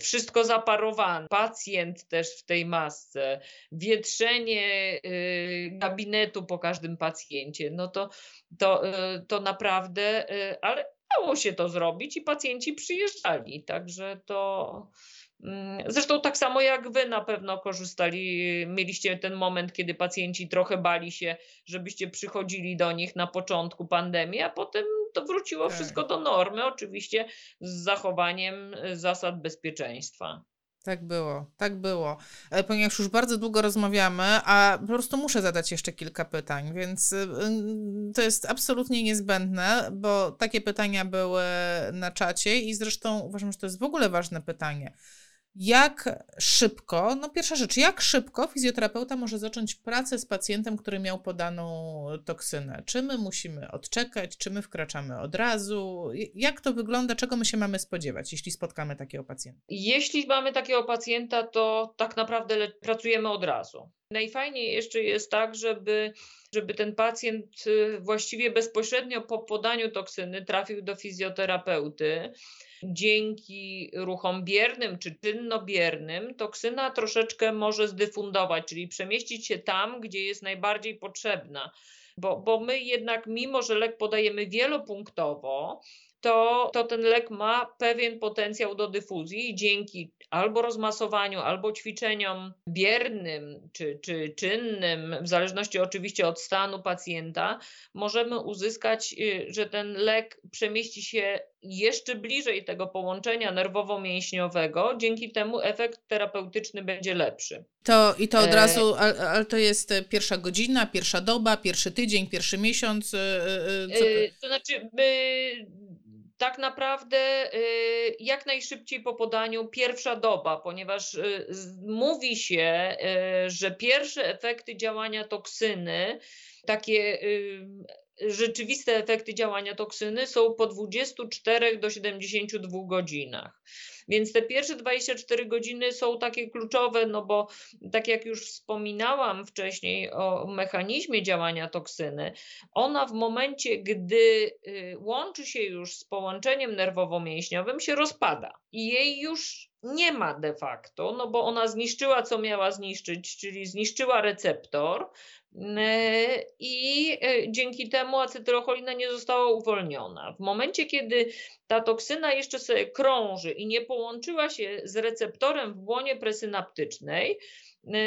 wszystko zaparowane, pacjent też w tej masce, wietrzenie y, gabinetu po każdym pacjencie, no to, to, to naprawdę, ale dało się to zrobić i pacjenci przyjeżdżali. Także to. Mm, zresztą tak samo jak wy na pewno korzystali, mieliście ten moment, kiedy pacjenci trochę bali się, żebyście przychodzili do nich na początku pandemii, a potem to wróciło tak. wszystko do normy, oczywiście z zachowaniem zasad bezpieczeństwa. Tak było, tak było. E, ponieważ już bardzo długo rozmawiamy, a po prostu muszę zadać jeszcze kilka pytań, więc y, to jest absolutnie niezbędne, bo takie pytania były na czacie i zresztą uważam, że to jest w ogóle ważne pytanie. Jak szybko, no pierwsza rzecz, jak szybko fizjoterapeuta może zacząć pracę z pacjentem, który miał podaną toksynę? Czy my musimy odczekać, czy my wkraczamy od razu? Jak to wygląda, czego my się mamy spodziewać, jeśli spotkamy takiego pacjenta? Jeśli mamy takiego pacjenta, to tak naprawdę pracujemy od razu. Najfajniej jeszcze jest tak, żeby, żeby ten pacjent y, właściwie bezpośrednio po podaniu toksyny trafił do fizjoterapeuty dzięki ruchom biernym czy czynnobiernym toksyna troszeczkę może zdyfundować, czyli przemieścić się tam, gdzie jest najbardziej potrzebna. Bo, bo my jednak, mimo że lek podajemy wielopunktowo, to, to ten lek ma pewien potencjał do dyfuzji i dzięki albo rozmasowaniu, albo ćwiczeniom biernym czy, czy czynnym, w zależności oczywiście od stanu pacjenta, możemy uzyskać, y, że ten lek przemieści się jeszcze bliżej tego połączenia nerwowo-mięśniowego, dzięki temu efekt terapeutyczny będzie lepszy. To i to od e, razu, ale to jest pierwsza godzina, pierwsza doba, pierwszy tydzień, pierwszy miesiąc? Y, co... To znaczy, tak naprawdę jak najszybciej po podaniu pierwsza doba, ponieważ mówi się, że pierwsze efekty działania toksyny, takie rzeczywiste efekty działania toksyny są po 24 do 72 godzinach. Więc te pierwsze 24 godziny są takie kluczowe, no bo tak jak już wspominałam wcześniej o mechanizmie działania toksyny, ona w momencie, gdy y, łączy się już z połączeniem nerwowo-mięśniowym, się rozpada i jej już nie ma de facto, no bo ona zniszczyła, co miała zniszczyć, czyli zniszczyła receptor, E, i e, dzięki temu acetylocholina nie została uwolniona. W momencie, kiedy ta toksyna jeszcze sobie krąży i nie połączyła się z receptorem w błonie presynaptycznej, e,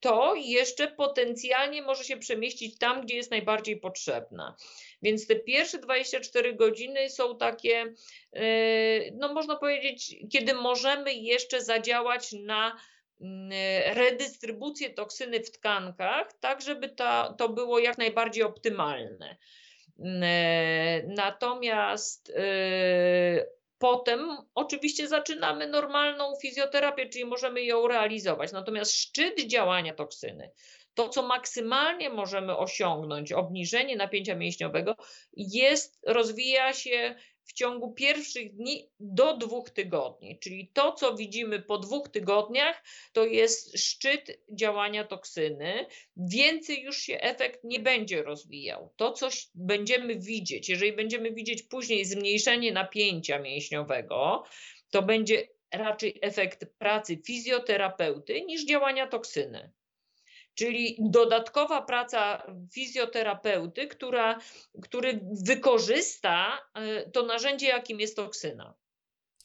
to jeszcze potencjalnie może się przemieścić tam, gdzie jest najbardziej potrzebna. Więc te pierwsze 24 godziny są takie, no można powiedzieć, kiedy możemy jeszcze zadziałać na Mm, redystrybucję toksyny w tkankach, tak żeby to, to było jak najbardziej optymalne. Mm, e, natomiast e, potem oczywiście zaczynamy normalną fizjoterapię, czyli możemy ją realizować. Natomiast szczyt działania toksyny, to co maksymalnie możemy osiągnąć, obniżenie napięcia mięśniowego, jest, rozwija się w ciągu pierwszych dni do dwóch tygodni. Czyli to, co widzimy po dwóch tygodniach, to jest szczyt działania toksyny. Więcej już się efekt nie będzie rozwijał. To, co będziemy widzieć, jeżeli będziemy widzieć później zmniejszenie napięcia mięśniowego, to będzie raczej efekt pracy fizjoterapeuty niż działania toksyny czyli dodatkowa praca fizjoterapeuty, która, który wykorzysta e, to narzędzie, jakim jest toksyna.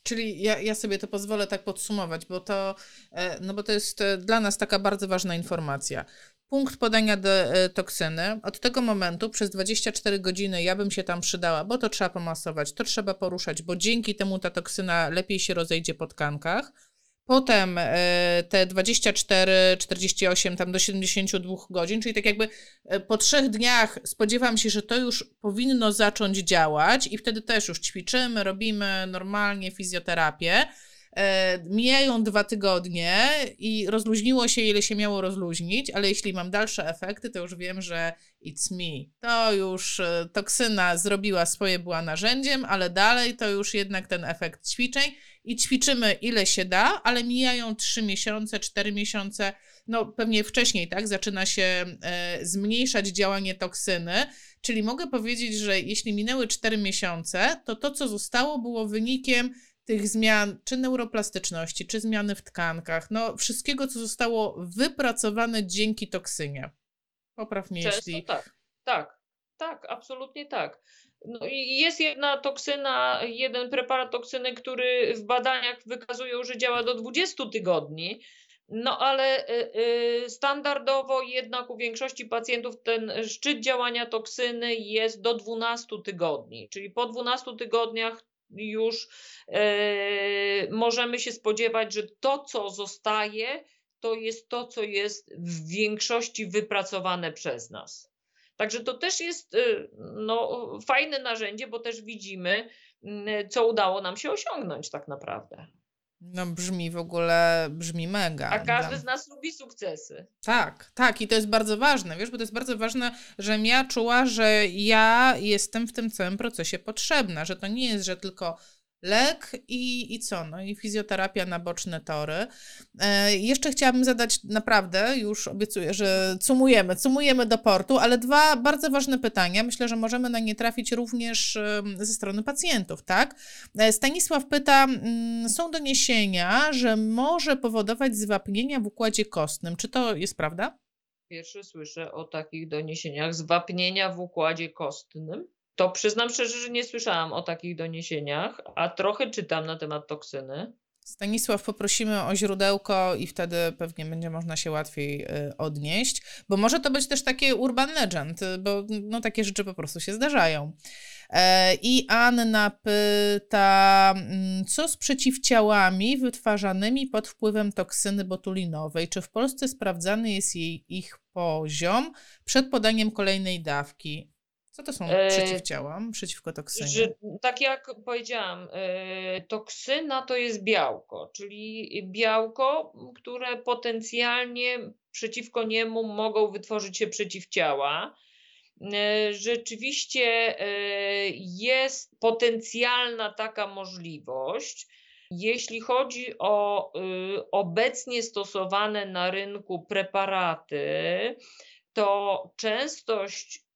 Czyli ja, ja sobie to pozwolę tak podsumować, bo to, e, no bo to jest e, dla nas taka bardzo ważna informacja. Punkt podania de, toksyny. Od tego momentu przez 24 godziny ja bym się tam przydała, bo to trzeba pomasować, to trzeba poruszać, bo dzięki temu ta toksyna lepiej się rozejdzie po tkankach. Potem e, te 24, 48, tam do 72 godzin, czyli tak jakby e, po trzech dniach spodziewam się, że to już powinno zacząć działać i wtedy też już ćwiczymy, robimy normalnie fizjoterapię. E, mijają dwa tygodnie i rozluźniło się, ile się miało rozluźnić, ale jeśli mam dalsze efekty, to już wiem, że it's me. To już toksyna zrobiła swoje, była narzędziem, ale dalej to już jednak ten efekt ćwiczeń i ćwiczymy ile się da, ale mijają 3 miesiące, 4 miesiące, no pewnie wcześniej, tak, zaczyna się e, zmniejszać działanie toksyny, czyli mogę powiedzieć, że jeśli minęły 4 miesiące, to to, co zostało, było wynikiem tych zmian, czy neuroplastyczności, czy zmiany w tkankach, no wszystkiego, co zostało wypracowane dzięki toksynie. Popraw mnie, Często jeśli... tak, tak, tak, absolutnie tak. No i jest jedna toksyna, jeden preparat toksyny, który w badaniach wykazują, że działa do 20 tygodni. No ale y, y, standardowo jednak u większości pacjentów ten szczyt działania toksyny jest do 12 tygodni, czyli po 12 tygodniach już y, możemy się spodziewać, że to, co zostaje, to jest to, co jest w większości wypracowane przez nas. Także to też jest y, no, fajne narzędzie, bo też widzimy, mm, co udało nam się osiągnąć tak naprawdę. No brzmi w ogóle, brzmi mega. A każdy z nas lubi sukcesy. Tak, tak i to jest bardzo ważne, wiesz, bo to jest bardzo ważne, żebym ja czuła, że ja jestem w tym całym procesie potrzebna, że to nie jest, że tylko lek i, i co? No i fizjoterapia na boczne tory. E, jeszcze chciałabym zadać naprawdę, już obiecuję, że cumujemy, cumujemy do portu, ale dwa bardzo ważne pytania. Myślę, że możemy na nie trafić również ze strony pacjentów, tak? E, Stanisław pyta, mm, są doniesienia, że może powodować zwapnienia w układzie kostnym. Czy to jest prawda? Pierwszy słyszę o takich doniesieniach zwapnienia w układzie kostnym. To przyznam szczerze, że nie słyszałam o takich doniesieniach, a trochę czytam na temat toksyny. Stanisław, poprosimy o źródełko i wtedy pewnie będzie można się łatwiej y, odnieść, bo może to być też takie urban legend, bo no, takie rzeczy po prostu się zdarzają. E, I Anna pyta, mm, co z przeciwciałami wytwarzanymi pod wpływem toksyny botulinowej? Czy w Polsce sprawdzany jest jej, ich poziom przed podaniem kolejnej dawki? Co to są e, przeciwciała przeciwko toksynie? Że, tak jak powiedziałam, e, toksyna to jest białko, czyli białko, które potencjalnie przeciwko niemu mogą wytworzyć się przeciwciała. E, rzeczywiście jest potencjalna taka możliwość. Jeśli chodzi o obecnie stosowane na rynku preparaty, to częstość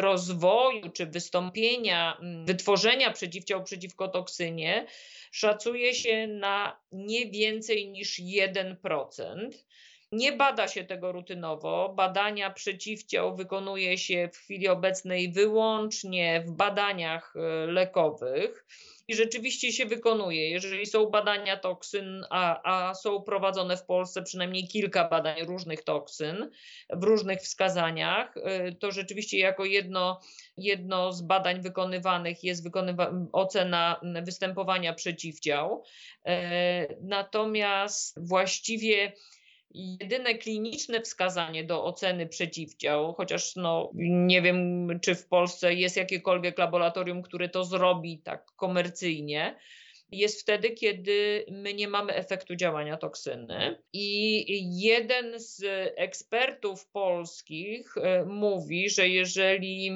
rozwoju czy wystąpienia, mm, wytworzenia przeciwciał przeciwko toksynie szacuje się na nie więcej niż 1%. Nie bada się tego rutynowo. Badania przeciwciał wykonuje się w chwili obecnej wyłącznie w badaniach e, lekowych i rzeczywiście się wykonuje. Jeżeli są badania toksyn, a, a są prowadzone w Polsce przynajmniej kilka badań różnych toksyn w różnych wskazaniach, y, to rzeczywiście jako jedno, jedno z badań wykonywanych jest wykonywa ocena występowania przeciwdział. Y, natomiast właściwie jedyne kliniczne wskazanie do oceny przeciwciał, chociaż no, nie wiem, czy w Polsce jest jakiekolwiek laboratorium, które to zrobi tak komercyjnie, jest wtedy, kiedy my nie mamy efektu działania toksyny. I jeden z ekspertów polskich e, mówi, że jeżeli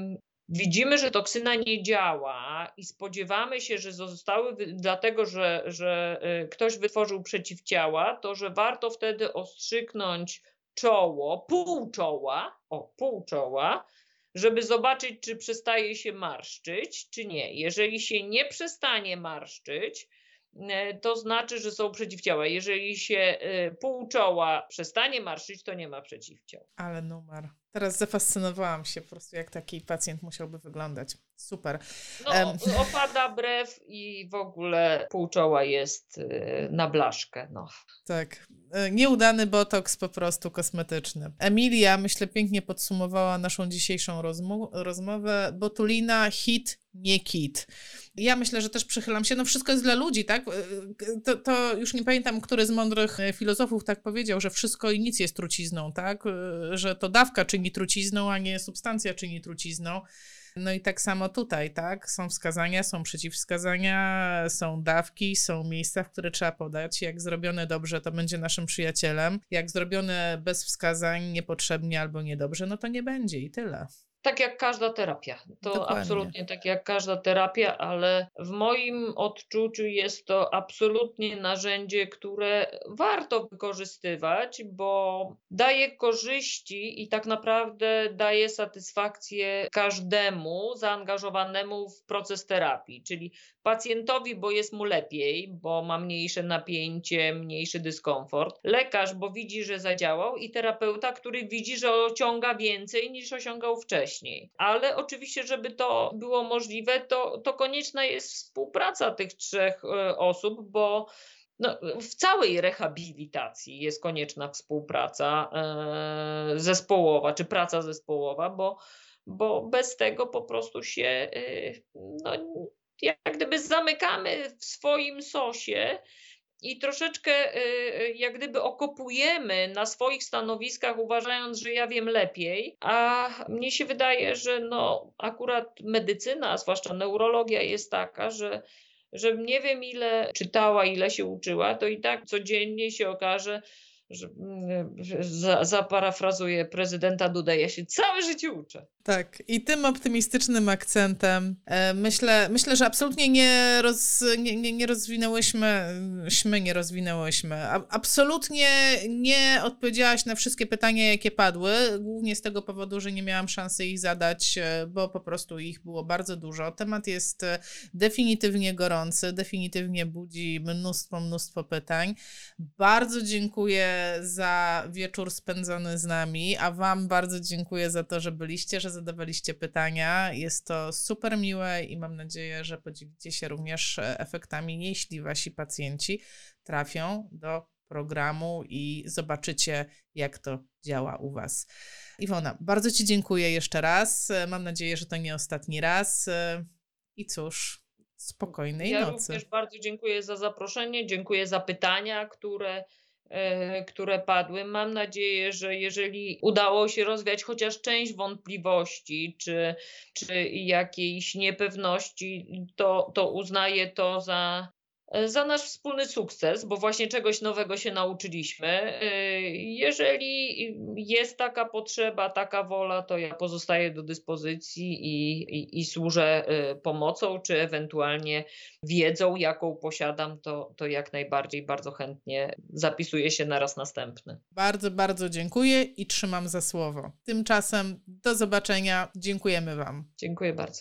widzimy, że toksyna nie działa i spodziewamy się, że zostały dlatego, że, że y, ktoś wytworzył przeciwciała, to że warto wtedy ostrzyknąć czoło, pół czoła, o pół czoła, żeby zobaczyć, czy przestaje się marszczyć, czy nie. Jeżeli się nie przestanie marszczyć, to znaczy, że są przeciwciała. Jeżeli się y, pół czoła przestanie marszyć, to nie ma przeciwciał. Ale numer. Teraz zafascynowałam się po prostu, jak taki pacjent musiałby wyglądać. Super. No, um. opada brew i w ogóle pół czoła jest y, na blaszkę. No. Tak. E, nieudany botoks po prostu kosmetyczny. Emilia, myślę, pięknie podsumowała naszą dzisiejszą rozmowę. Botulina, hit, nie kit. Ja myślę, że też przychylam się, no wszystko jest dla ludzi, tak? E, to, to, już nie pamiętam, który z mądrych e, filozofów tak powiedział, że wszystko i nic jest trucizną, tak? Że to dawka czyni trucizną, a nie substancja czyni trucizną. No i tak samo tutaj, tak? Są wskazania, są przeciwwskazania, są dawki, są miejsca, w które trzeba podać. Jak zrobione dobrze, to będzie naszym przyjacielem. Jak zrobione bez wskazań, niepotrzebnie albo niedobrze, no to nie będzie i tyle tak jak każda terapia. To Dokładnie. absolutnie tak jak każda terapia, ale w moim odczuciu jest to absolutnie narzędzie, które warto wykorzystywać, bo daje korzyści i tak naprawdę daje satysfakcję każdemu zaangażowanemu w proces terapii, czyli pacjentowi, bo jest mu lepiej, bo ma mniejsze napięcie, mniejszy dyskomfort, lekarz, bo widzi, że zadziałał i terapeuta, który widzi, że osiąga więcej niż osiągał wcześniej. Ale oczywiście, żeby to było możliwe, to, to konieczna jest współpraca tych trzech e, osób, bo no, w całej rehabilitacji jest konieczna współpraca e, zespołowa czy praca zespołowa, bo, bo bez tego po prostu się e, no, jak gdyby zamykamy w swoim sosie i troszeczkę y, y, jak gdyby okopujemy na swoich stanowiskach, uważając, że ja wiem lepiej, a mnie się wydaje, że no akurat medycyna, zwłaszcza neurologia jest taka, że że nie wiem ile czytała, ile się uczyła, to i tak codziennie się okaże, że mm, za, zaparafrazuję prezydenta Dudę, ja się całe życie uczę. Tak, i tym optymistycznym akcentem e, myślę, myślę, że absolutnie nie, roz, nie, nie, nie rozwinęłyśmy, śmy nie rozwinęłyśmy, a, absolutnie nie odpowiedziałaś na wszystkie pytania, jakie padły, głównie z tego powodu, że nie miałam szansy ich zadać, e, bo po prostu ich było bardzo dużo. Temat jest e, definitywnie gorący, definitywnie budzi mnóstwo, mnóstwo pytań. Bardzo dziękuję za wieczór spędzony z nami, a Wam bardzo dziękuję za to, że byliście, że zadawaliście pytania. Jest to super miłe i mam nadzieję, że podzielicie się również e, efektami, jeśli wasi pacjenci trafią do programu i zobaczycie, jak to działa u Was. Iwona, bardzo Ci dziękuję jeszcze raz. E, mam nadzieję, że to nie ostatni raz. E, I cóż, spokojnej ja nocy. Ja również bardzo dziękuję za zaproszenie, dziękuję za pytania, które które padły. Mam nadzieję, że jeżeli udało się rozwiać chociaż część wątpliwości czy, czy jakiejś niepewności, to, to uznaję to za za nasz wspólny sukces, bo właśnie czegoś nowego się nauczyliśmy. Jeżeli jest taka potrzeba, taka wola, to ja pozostaję do dyspozycji i, i, i służę y, pomocą, czy ewentualnie wiedzą, jaką posiadam, to, to jak najbardziej bardzo chętnie zapisuję się na raz następny. Bardzo, bardzo dziękuję i trzymam za słowo. Tymczasem do zobaczenia. Dziękujemy Wam. Dziękuję bardzo.